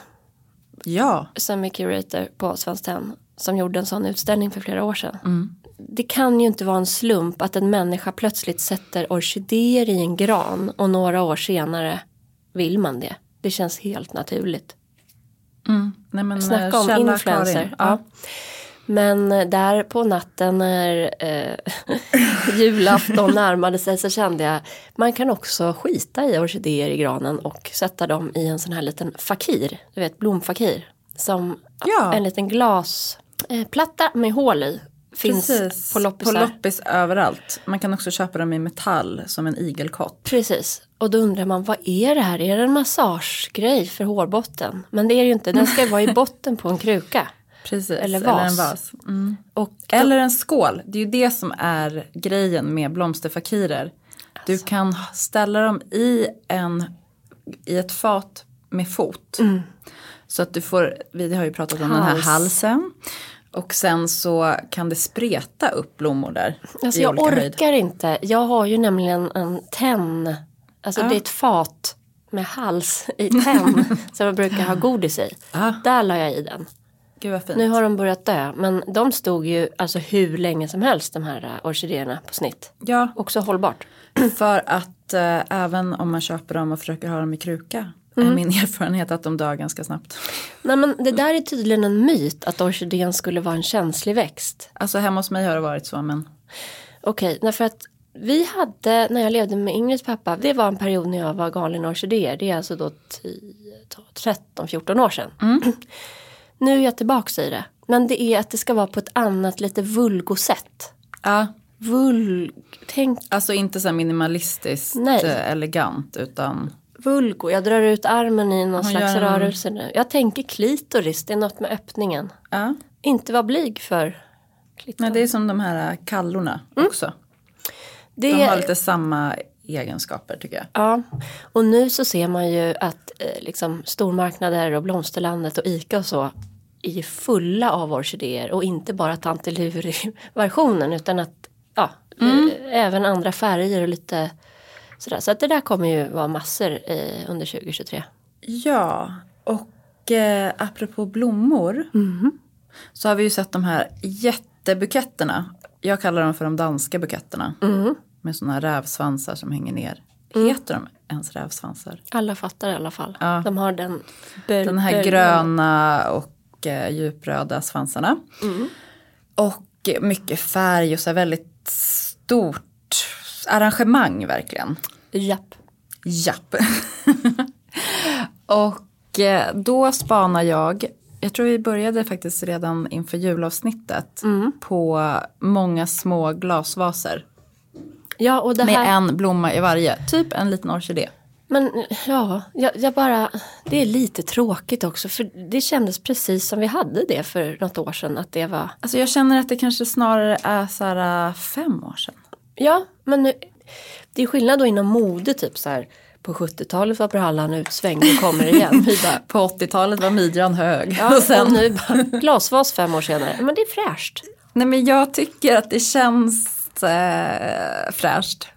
Ja, som är curator på Svenskt Tenn som gjorde en sån utställning för flera år sedan. Det kan ju inte vara en slump att en människa plötsligt sätter orkidéer i en gran och några år senare vill man det. Det känns helt naturligt. nej men Snacka eh, om influencer. Karin. Ja. Men eh, där på natten när eh, julafton närmade sig så kände jag man kan också skita i orkidéer i granen och sätta dem i en sån här liten fakir, du vet blomfakir. Som Ja. en liten glasplatta med hål i. Finns Precis, på loppisar. på loppis överallt. Man kan också köpa dem i metall som en igelkott. Precis. Och då undrar man, vad är det här? Är det en massagegrej för hårbotten? Men det är det ju inte, den ska vara i botten på en kruka. Precis, Eller eller, en vas. vas. Mm. Och Eller en skål. Det är ju det som är grejen med blomsterfakirer. Du Alltså. kan ställa dem i, en, i ett fat med fot. Så att du får, vi har ju pratat om den här Hals. halsen. Och sen så kan det spreta upp blommor där. Alltså jag olika höjd. orkar inte. Jag har ju nämligen en tenn. Alltså det är ett fat med hals i tenn. som jag brukar ha godis i. Ja. Där la jag i den. Nu har de börjat dö. Men de stod ju alltså hur länge som helst de här äh, orkidéerna på snitt. Ja, Också hållbart. för att eh, även om man köper dem och försöker ha dem i kruka. Mm. Är min erfarenhet att de dör ganska snabbt. Nej men det där är tydligen en myt att orkidén skulle vara en känslig växt. Alltså hemma hos mig har det varit så men. Okej, därför att vi hade, när jag levde med Ingrids pappa, det var en period när jag var galen i orkidéer. Det är alltså då 13-14 år sedan. Nu är jag tillbaka i det. Men det är att det ska vara på ett annat, lite vulgo-sätt. Ja, Vulg, tänk Alltså inte så minimalistiskt Nej. eh, elegant utan vulgo, jag drar ut armen i någon Hon slags en- rörelse nu. Jag tänker klitoris, det är något med öppningen. ja. Inte vara blyg för Klittan. Nej, det är som de här kallorna också. Det De har lite samma egenskaper tycker jag. Ja, och nu så ser man ju att eh, liksom, stormarknader och Blomsterlandet och ICA och så är ju fulla av orkidéer och inte bara tanteluri-versionen utan att ja, eh, även andra färger och lite sådär. Så att det där kommer ju vara massor eh, under 2023. Ja, och eh, apropå blommor så har vi ju sett de här jättebuketterna. Jag kallar dem för de danska buketterna. Med sådana rävsvansar som hänger ner. Heter de ens rävsvansar? Alla fattar i alla fall. Ja. De har den Den här gröna och eh, djupröda svansarna. Och mycket färg och så här väldigt stort arrangemang verkligen. Japp. Japp. och eh, då spanar jag, jag tror vi började faktiskt redan inför julavsnittet, på många små glasvaser. Ja, och det Med här... en blomma i varje, typ en liten orkidé. Men ja, jag, jag bara, det är lite tråkigt också för det kändes precis som vi hade det för något år sedan att det var, Alltså jag känner att det kanske snarare är så här äh, fem år sedan. Ja men nu, det är skillnad då inom mode typ så här på 70-talet var brallan utsvängd och kommer igen. På 80-talet var midjan hög. ja, och sen, och nu bara, glasvas fem år senare, men det är fräscht. nej men jag tycker att det känns eh, fräscht.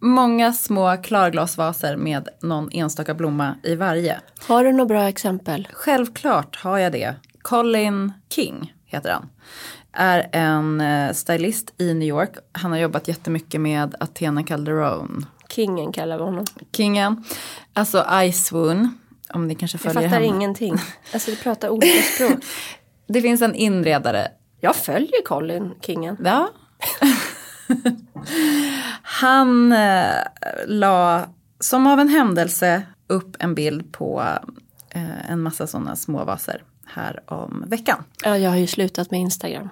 Många små klarglasvaser med någon enstaka blomma i varje. Har du några bra exempel? Självklart har jag det. Colin King heter han. Är en eh, stylist i New York. Han har jobbat jättemycket med Athena Calderone. Kingen kallar vi honom. Kingen. Alltså I Swoon. Om ni kanske Jag följer fattar henne. ingenting. Alltså vi pratar olika språk. Det finns en inredare. Jag följer Colin Kingen. Ja. Han eh, la som av en händelse upp en bild på eh, en massa sådana små vaser här om veckan. Ja, jag har ju slutat med Instagram.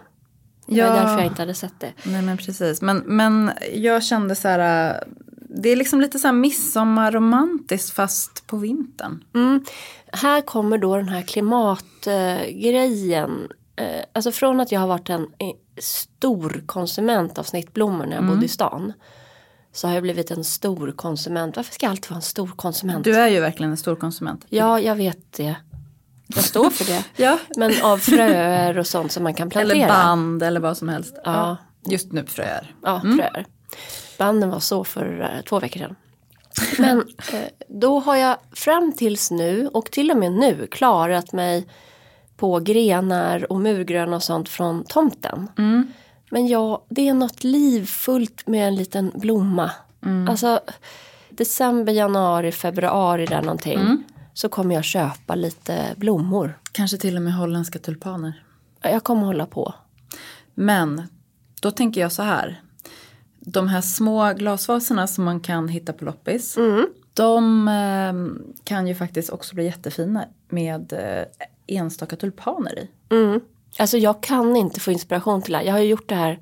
Det Ja. var därför jag inte hade sett det. Nej men precis. Men, men jag kände så här. Det är liksom lite så här midsommarromantiskt fast på vintern. Mm. Här kommer då den här klimatgrejen. Eh, alltså från att jag har varit en eh, stor konsument av snittblommor när jag bodde i stan. Så har jag blivit en stor konsument. Varför ska jag alltid vara en stor konsument? Du är ju verkligen en stor konsument. Ja, jag vet det. Jag står för det. Ja. Men av fröer och sånt som man kan plantera. Eller band eller vad som helst. Ja. Just nu fröer. Ja, fröer. Banden var så för eh, två veckor sedan. Men eh, då har jag fram tills nu och till och med nu klarat mig på grenar och murgrön och sånt från tomten. Men ja, det är något livfullt med en liten blomma. Alltså december, januari, februari där någonting. Så kommer jag köpa lite blommor. Kanske till och med holländska tulpaner. Jag kommer hålla på. Men då tänker jag så här. De här små glasvaserna som man kan hitta på loppis. De eh, kan ju faktiskt också bli jättefina med eh, enstaka tulpaner i. Mm. Alltså jag kan inte få inspiration till det här. Jag har ju gjort det här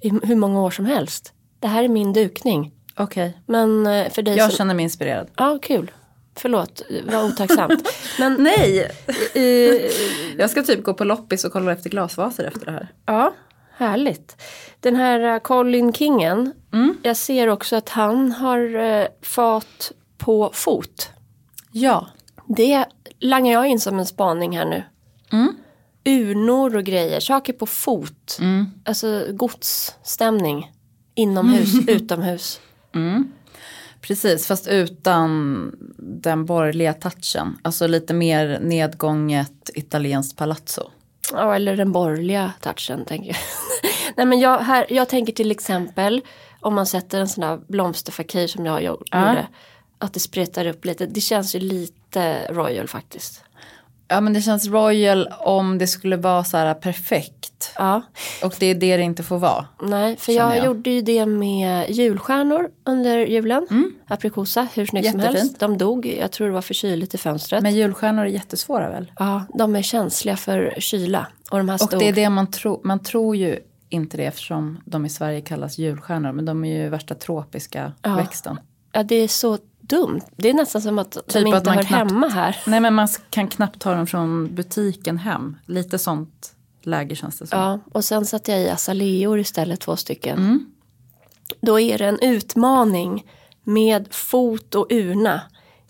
i hur många år som helst. Det här är min dukning. Okej. Men eh, för dig Jag som... känner mig inspirerad. Ja, kul. Förlåt, vad otacksamt. Men Nej! eh, Jag ska typ gå på loppis och kolla efter glasvaser efter det här. ja, härligt. Den här eh, Colin Kingen. Jag ser också att han har eh, fat på fot. Ja. Det langar jag in som en spaning här nu. Mm. Urnor och grejer, saker på fot. Alltså godsstämning. Inomhus, utomhus. Precis, fast utan den borgerliga touchen. Alltså lite mer nedgånget italienskt palazzo. Ja, eller den borgerliga touchen tänker jag. Nej men jag, här, jag tänker till exempel om man sätter en sån här blomsterfakir som jag gjorde. Ja. Att det spretar upp lite. Det känns ju lite royal faktiskt. Ja men det känns royal om det skulle vara så här perfekt. Ja, Och det är det det inte får vara. nej för jag, jag. gjorde ju det med julstjärnor under julen. Aprikosa, hur snyggt som Mm. Helst. De dog, jag tror det var för kyligt i fönstret. Men julstjärnor är jättesvåra väl? Ja, de är känsliga för kyla. Och de här Och stod... det är det man tror, man tror ju inte det eftersom de i Sverige kallas julstjärnor. Men de är ju värsta tropiska Ja. växten. Ja, det är så dumt. Det är nästan som att de Typ inte att man hör knappt- hemma här. Nej men man kan knappt ta dem från butiken hem. Lite sånt läge känns det som. Ja, och sen satte jag i azaleor istället, två stycken. Då är det en utmaning med fot och urna.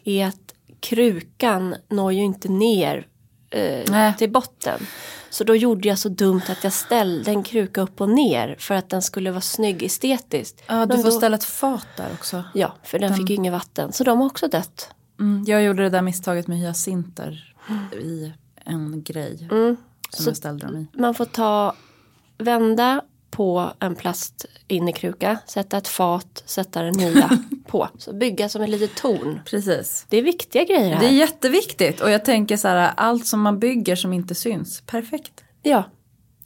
Är att krukan når ju inte ner eh, till botten. Så då gjorde jag så dumt att jag ställde en kruka upp och ner för att den skulle vara snygg estetiskt. Ja, du Men får då- ställa ett fat där också. Ja, för den fick ju inget vatten. Så de har också dött. Mm, jag gjorde det där misstaget med hyacinter i en grej som Mm. Så- jag ställde dem i. Man får ta, vända på en plast innekruka, sätta ett fat, sätta den nya på. Så bygga som ett litet torn. Precis. Det är viktiga grejer här. Det är jätteviktigt och jag tänker så här, allt som man bygger som inte syns, perfekt. Ja,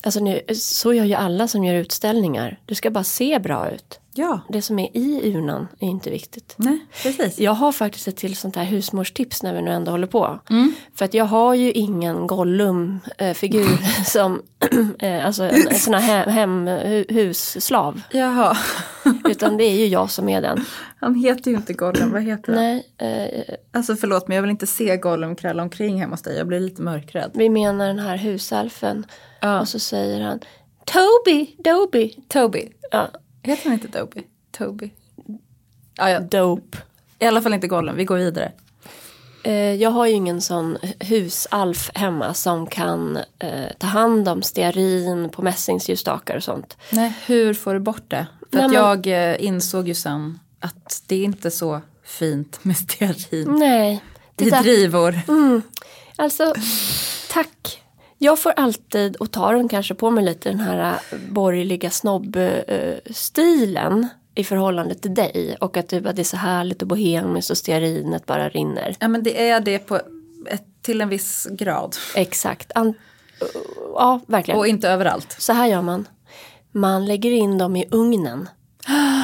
alltså nu, så gör ju alla som gör utställningar. Du ska bara se bra ut. Ja, Det som är i urnan är inte viktigt. nej, precis. Jag har faktiskt ett till sånt här husmorstips när vi nu ändå håller på. Mm. För att jag har ju ingen Gollum-figur som, eh, alltså en, en sån här hem, hem, hu- husslav. Jaha, Utan det är ju jag som är den. han heter ju inte Gollum, vad heter han? Nej, eh, Alltså förlåt men jag vill inte se Gollum krälla omkring hemma hos dig, jag blir lite mörkrädd. vi menar den här husalfen. Ja. Och så säger han Toby, Doby. Toby, Ja, heter han inte Toby? Toby? Ja, ja. dope. I alla fall inte Gollum, vi går vidare. Eh, jag har ju ingen sån husalf hemma som kan eh, ta hand om stearin på mässingsljusstakar och sånt. Nej, hur får du bort det? För Nej, att men- jag eh, insåg ju sen att det är inte så fint med stearin Nej, det i där, drivor. alltså tack. Jag får alltid, och tar den kanske på mig lite, den här eh, borgerliga snobb-stilen i förhållande till dig. Och att typ, att det är så härligt och bohemiskt och stearinet bara rinner. Ja men det är det på ett, till en viss grad. Exakt. An- ja, verkligen. Och inte överallt. Så här gör man. Man lägger in dem i ugnen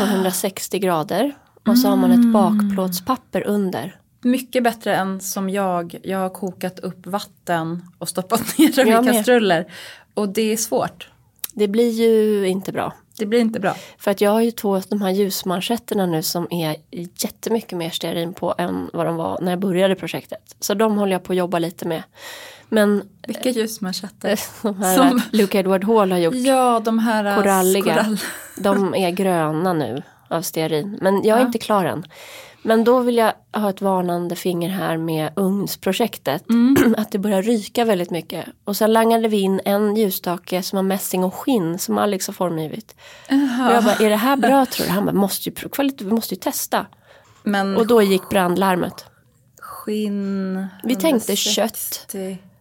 på 160 grader. Och så har man ett bakplåtspapper under. Mycket bättre än som jag. Jag har kokat upp vatten och stoppat ner dem i kastruller. Och det är svårt. Det blir ju inte bra. Det blir inte bra. För att jag har ju två de här ljusmanschetterna nu som är jättemycket mer stearin på än vad de var när jag började projektet. Så de håller jag på att jobba lite med. Men Vilka ljusmanschetter. de här Som- Luke Edward Hall har gjort, Ja, de här äh, koralliga, korall- de är gröna nu av stearin. Men jag är Ja. inte klar än. Men då vill jag ha ett varnande finger här med ugnsprojektet. Mm. Att det börjar ryka väldigt mycket. Och sen langade vi in en ljusstake som har mässing och skinn som Alex har formgivit. Och jag bara, är det här bra tror du? Han bara, måste ju, vi måste ju testa. Men Och då gick brandlarmet. skinn... Vi tänkte 160. kött.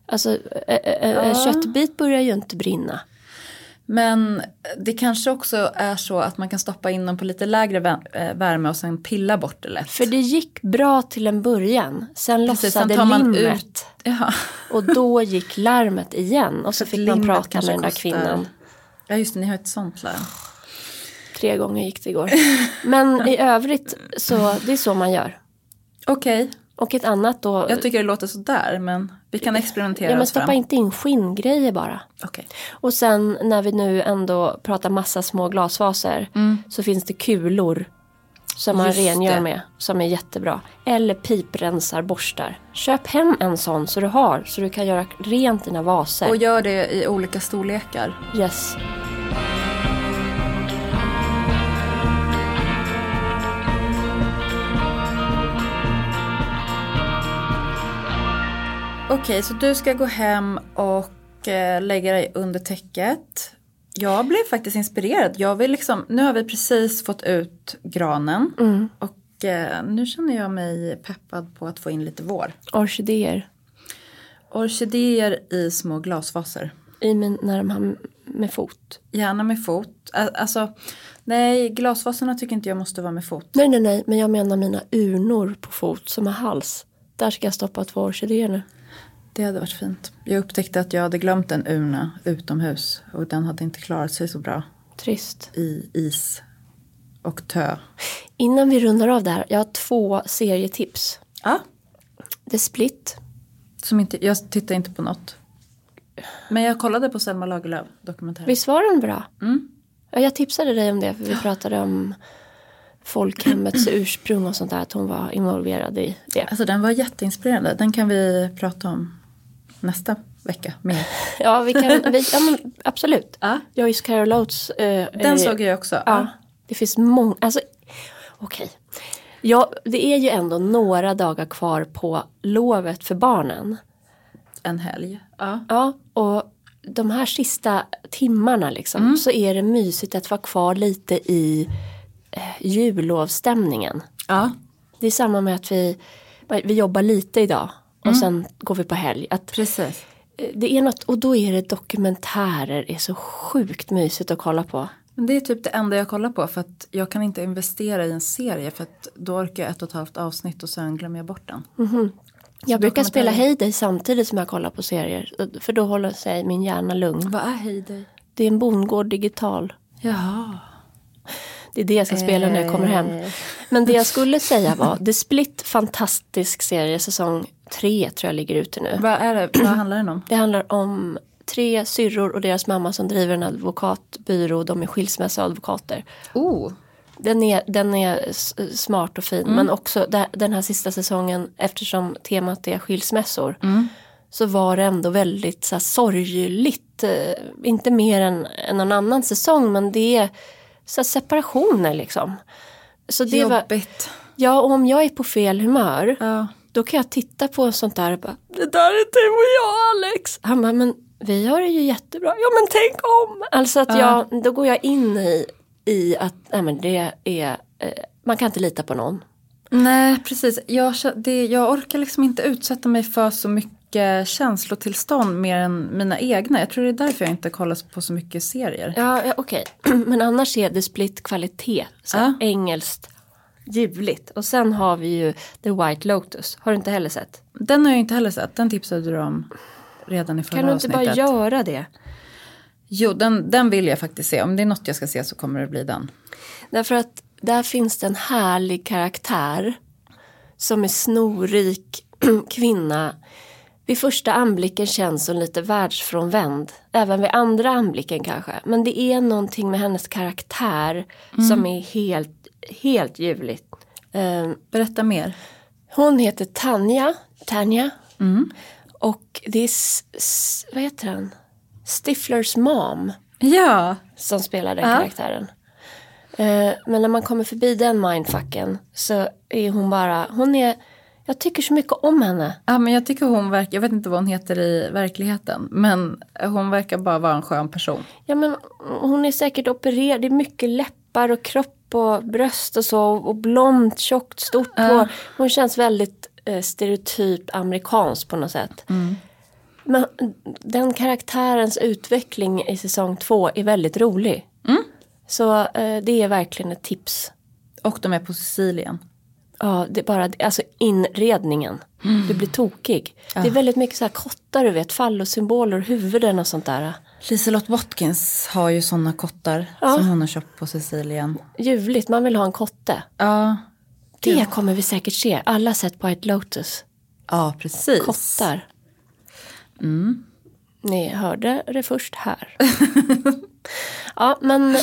Alltså ä- ä- en Ja. köttbit börjar ju inte brinna. Men det kanske också är så att man kan stoppa in dem på lite lägre eh, värme och sen pilla bort det lätt. För det gick bra till en början. Sen Precis, lossade sen limmet. ut- Ja. Och då gick larmet igen. Och så fick man prata med den där kostar- kvinnan. ja, just det, ni har ett sånt larm. Tre gånger gick det igår. Men i övrigt så det är så man gör. Okej, Och ett annat då. jag tycker det låter sådär men vi kan experimentera ja, men stoppa fram. inte in skinngrejer bara. Okej. Och sen när vi nu ändå pratar massa små glasvaser så finns det kulor som man Mm. Just rengör det. med som är jättebra. Eller piprensarborstar. Köp hem en sån så du har så du kan göra rent dina vaser. Och gör det i olika storlekar. Yes. Okej, så du ska gå hem och eh, lägga dig under täcket. Jag blev faktiskt inspirerad. Jag vill liksom, nu har vi precis fått ut granen. Mm. Och eh, nu känner jag mig peppad på att få in lite vår. Orkidéer. Orkidéer i små glasvaser. I min, när de har med fot. Gärna med fot. Alltså, nej, glasvaserna tycker inte jag måste vara med fot. Nej, nej, nej. Men jag menar mina urnor på fot som har hals. Där ska jag stoppa två orkidéer nu. Det hade varit fint. Jag upptäckte att jag hade glömt en urna utomhus. Och den hade inte klarat sig så bra Trist. i is och tö. Innan vi rundar av det här. Jag har två serietips. Ja, The Split. Som inte, jag tittar inte på något. Men jag kollade på Selma Lagerlöf dokumentär. Visst var den bra? Mm. Ja, jag tipsade dig om det för vi pratade om folkhemmets ursprung och sånt där. Att hon var involverad i det. Alltså den var jätteinspirerande. Den kan vi prata om nästa vecka mer. Ja, vi kan, vi, ja men absolut. Ja. Joyce Carol Oates. eh, Den är- såg jag också. Ja, det finns många, alltså okej. Ja, det är ju ändå några dagar kvar på lovet för barnen. En helg. Ja. Ja, och de här sista timmarna liksom Mm. så är det mysigt att vara kvar lite i eh, jullovsstämningen. ja. Det är samma med att vi, vi jobbar lite idag och Mm. sen går vi på helg. Att Precis. eh, det är något, och då är det dokumentärer, är så sjukt mysigt att kolla på. Men det är typ det enda jag kollar på för att jag kan inte investera i en serie för att då orkar jag ett och ett halvt avsnitt och sen glömmer jag bort den. Jag brukar spela. Heyday samtidigt som jag kollar på serier. För då håller sig min hjärna lugn. Vad är Heyday? Det är en bondgård digital. Jaha. Det är det jag ska spela när jag kommer hem. Eh. Men det jag skulle säga var The Split, fantastisk serie, säsong tre tror jag ligger ute nu. Vad är det? Vad handlar den om? Det handlar om tre syrror och deras mamma som driver en advokatbyrå. De är skilsmässoadvokater. Oh. Den är, den är smart och fin. Men också den här sista säsongen eftersom temat är skilsmässor. Så var det ändå väldigt så här, sorgligt. Eh, inte mer än, än någon annan säsong men det är så separationer liksom. Så det var, Jobbigt. ja och om jag är på fel humör. Ja. Då kan jag titta på sånt där och bara, det där är du och jag Alex. Han bara, men vi har det ju jättebra. Ja men tänk om. Alltså att jag, då går jag in i, i att, nej men det är, eh, man kan inte lita på någon. Nej, precis. Jag, det, jag orkar liksom inte utsätta mig för så mycket känslotillstånd mer än mina egna. Jag tror det är därför jag inte kollar på så mycket serier. Ja, ja okej. men annars är det split kvalitet. Så Ja. engelskt, ljuvligt. Och sen har vi ju The White Lotus. Har du inte heller sett? Den har jag inte heller sett. Den tipsade du om redan i förra Kan du inte avsnittet. bara göra det? Jo, den, den vill jag faktiskt se. Om det är något jag ska se så kommer det bli den. Därför att där finns det en härlig karaktär som är snorrik kvinna. Vid första anblicken känns hon lite världsfrånvänd. Även vid andra anblicken kanske. Men det är någonting med hennes karaktär som är helt, helt ljuvligt. Eh, Berätta mer. hon heter Tanja. Tanja. Och det är, vad heter han? Stiflers mom Ja, som spelar den Ja. karaktären. Eh, men när man kommer förbi den mindfucken så är hon bara, hon är, jag tycker så mycket om henne. ja men jag tycker hon verkar, jag vet inte vad hon heter i verkligheten. Men hon verkar bara vara en skön person. Ja men hon är säkert opererad, det är mycket läppar och kropp och bröst och så och blont, tjockt, stort hår. Hon känns väldigt eh, stereotyp amerikansk på något sätt. Men den karaktärens utveckling i säsong två är väldigt rolig. Så eh, det är verkligen ett tips. Och de är på Sicilien. Ja, det är bara alltså inredningen. Du blir tokig. Det är väldigt mycket så här kottar du vet, fallosymboler, huvuden och sånt där. Liselott Watkins har ju sådana kottar Ja. som hon har köpt på Sicilien. Ljuvligt, man vill ha en kotte. Ja, Det kommer vi säkert se. Alla har sett White Lotus. ja precis. Kottar. Ni hörde det först här. ja, men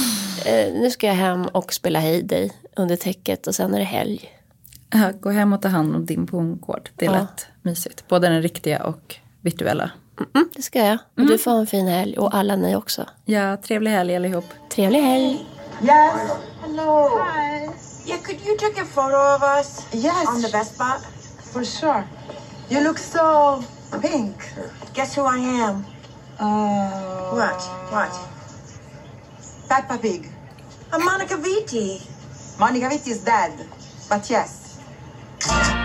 eh, nu ska jag hem och spela Heyday under täcket och sen är det helg. Ja, Gå hem och ta hand om din bondgård. Det är Ja. lätt mysigt. Både den riktiga och virtuella. Mm, det ska jag. Och du får ha en fin helg och alla ni också. Ja, trevlig helg allihop. Trevlig helg. Yes. Hello. Hi. Yeah, could you take a photo of us? Yes. On the best spot? For sure. You look so pink. Guess who I am? Uh, What? What? Peppa Pig. I'm Monica Vitti. Monica Vitti is dead. But yes. you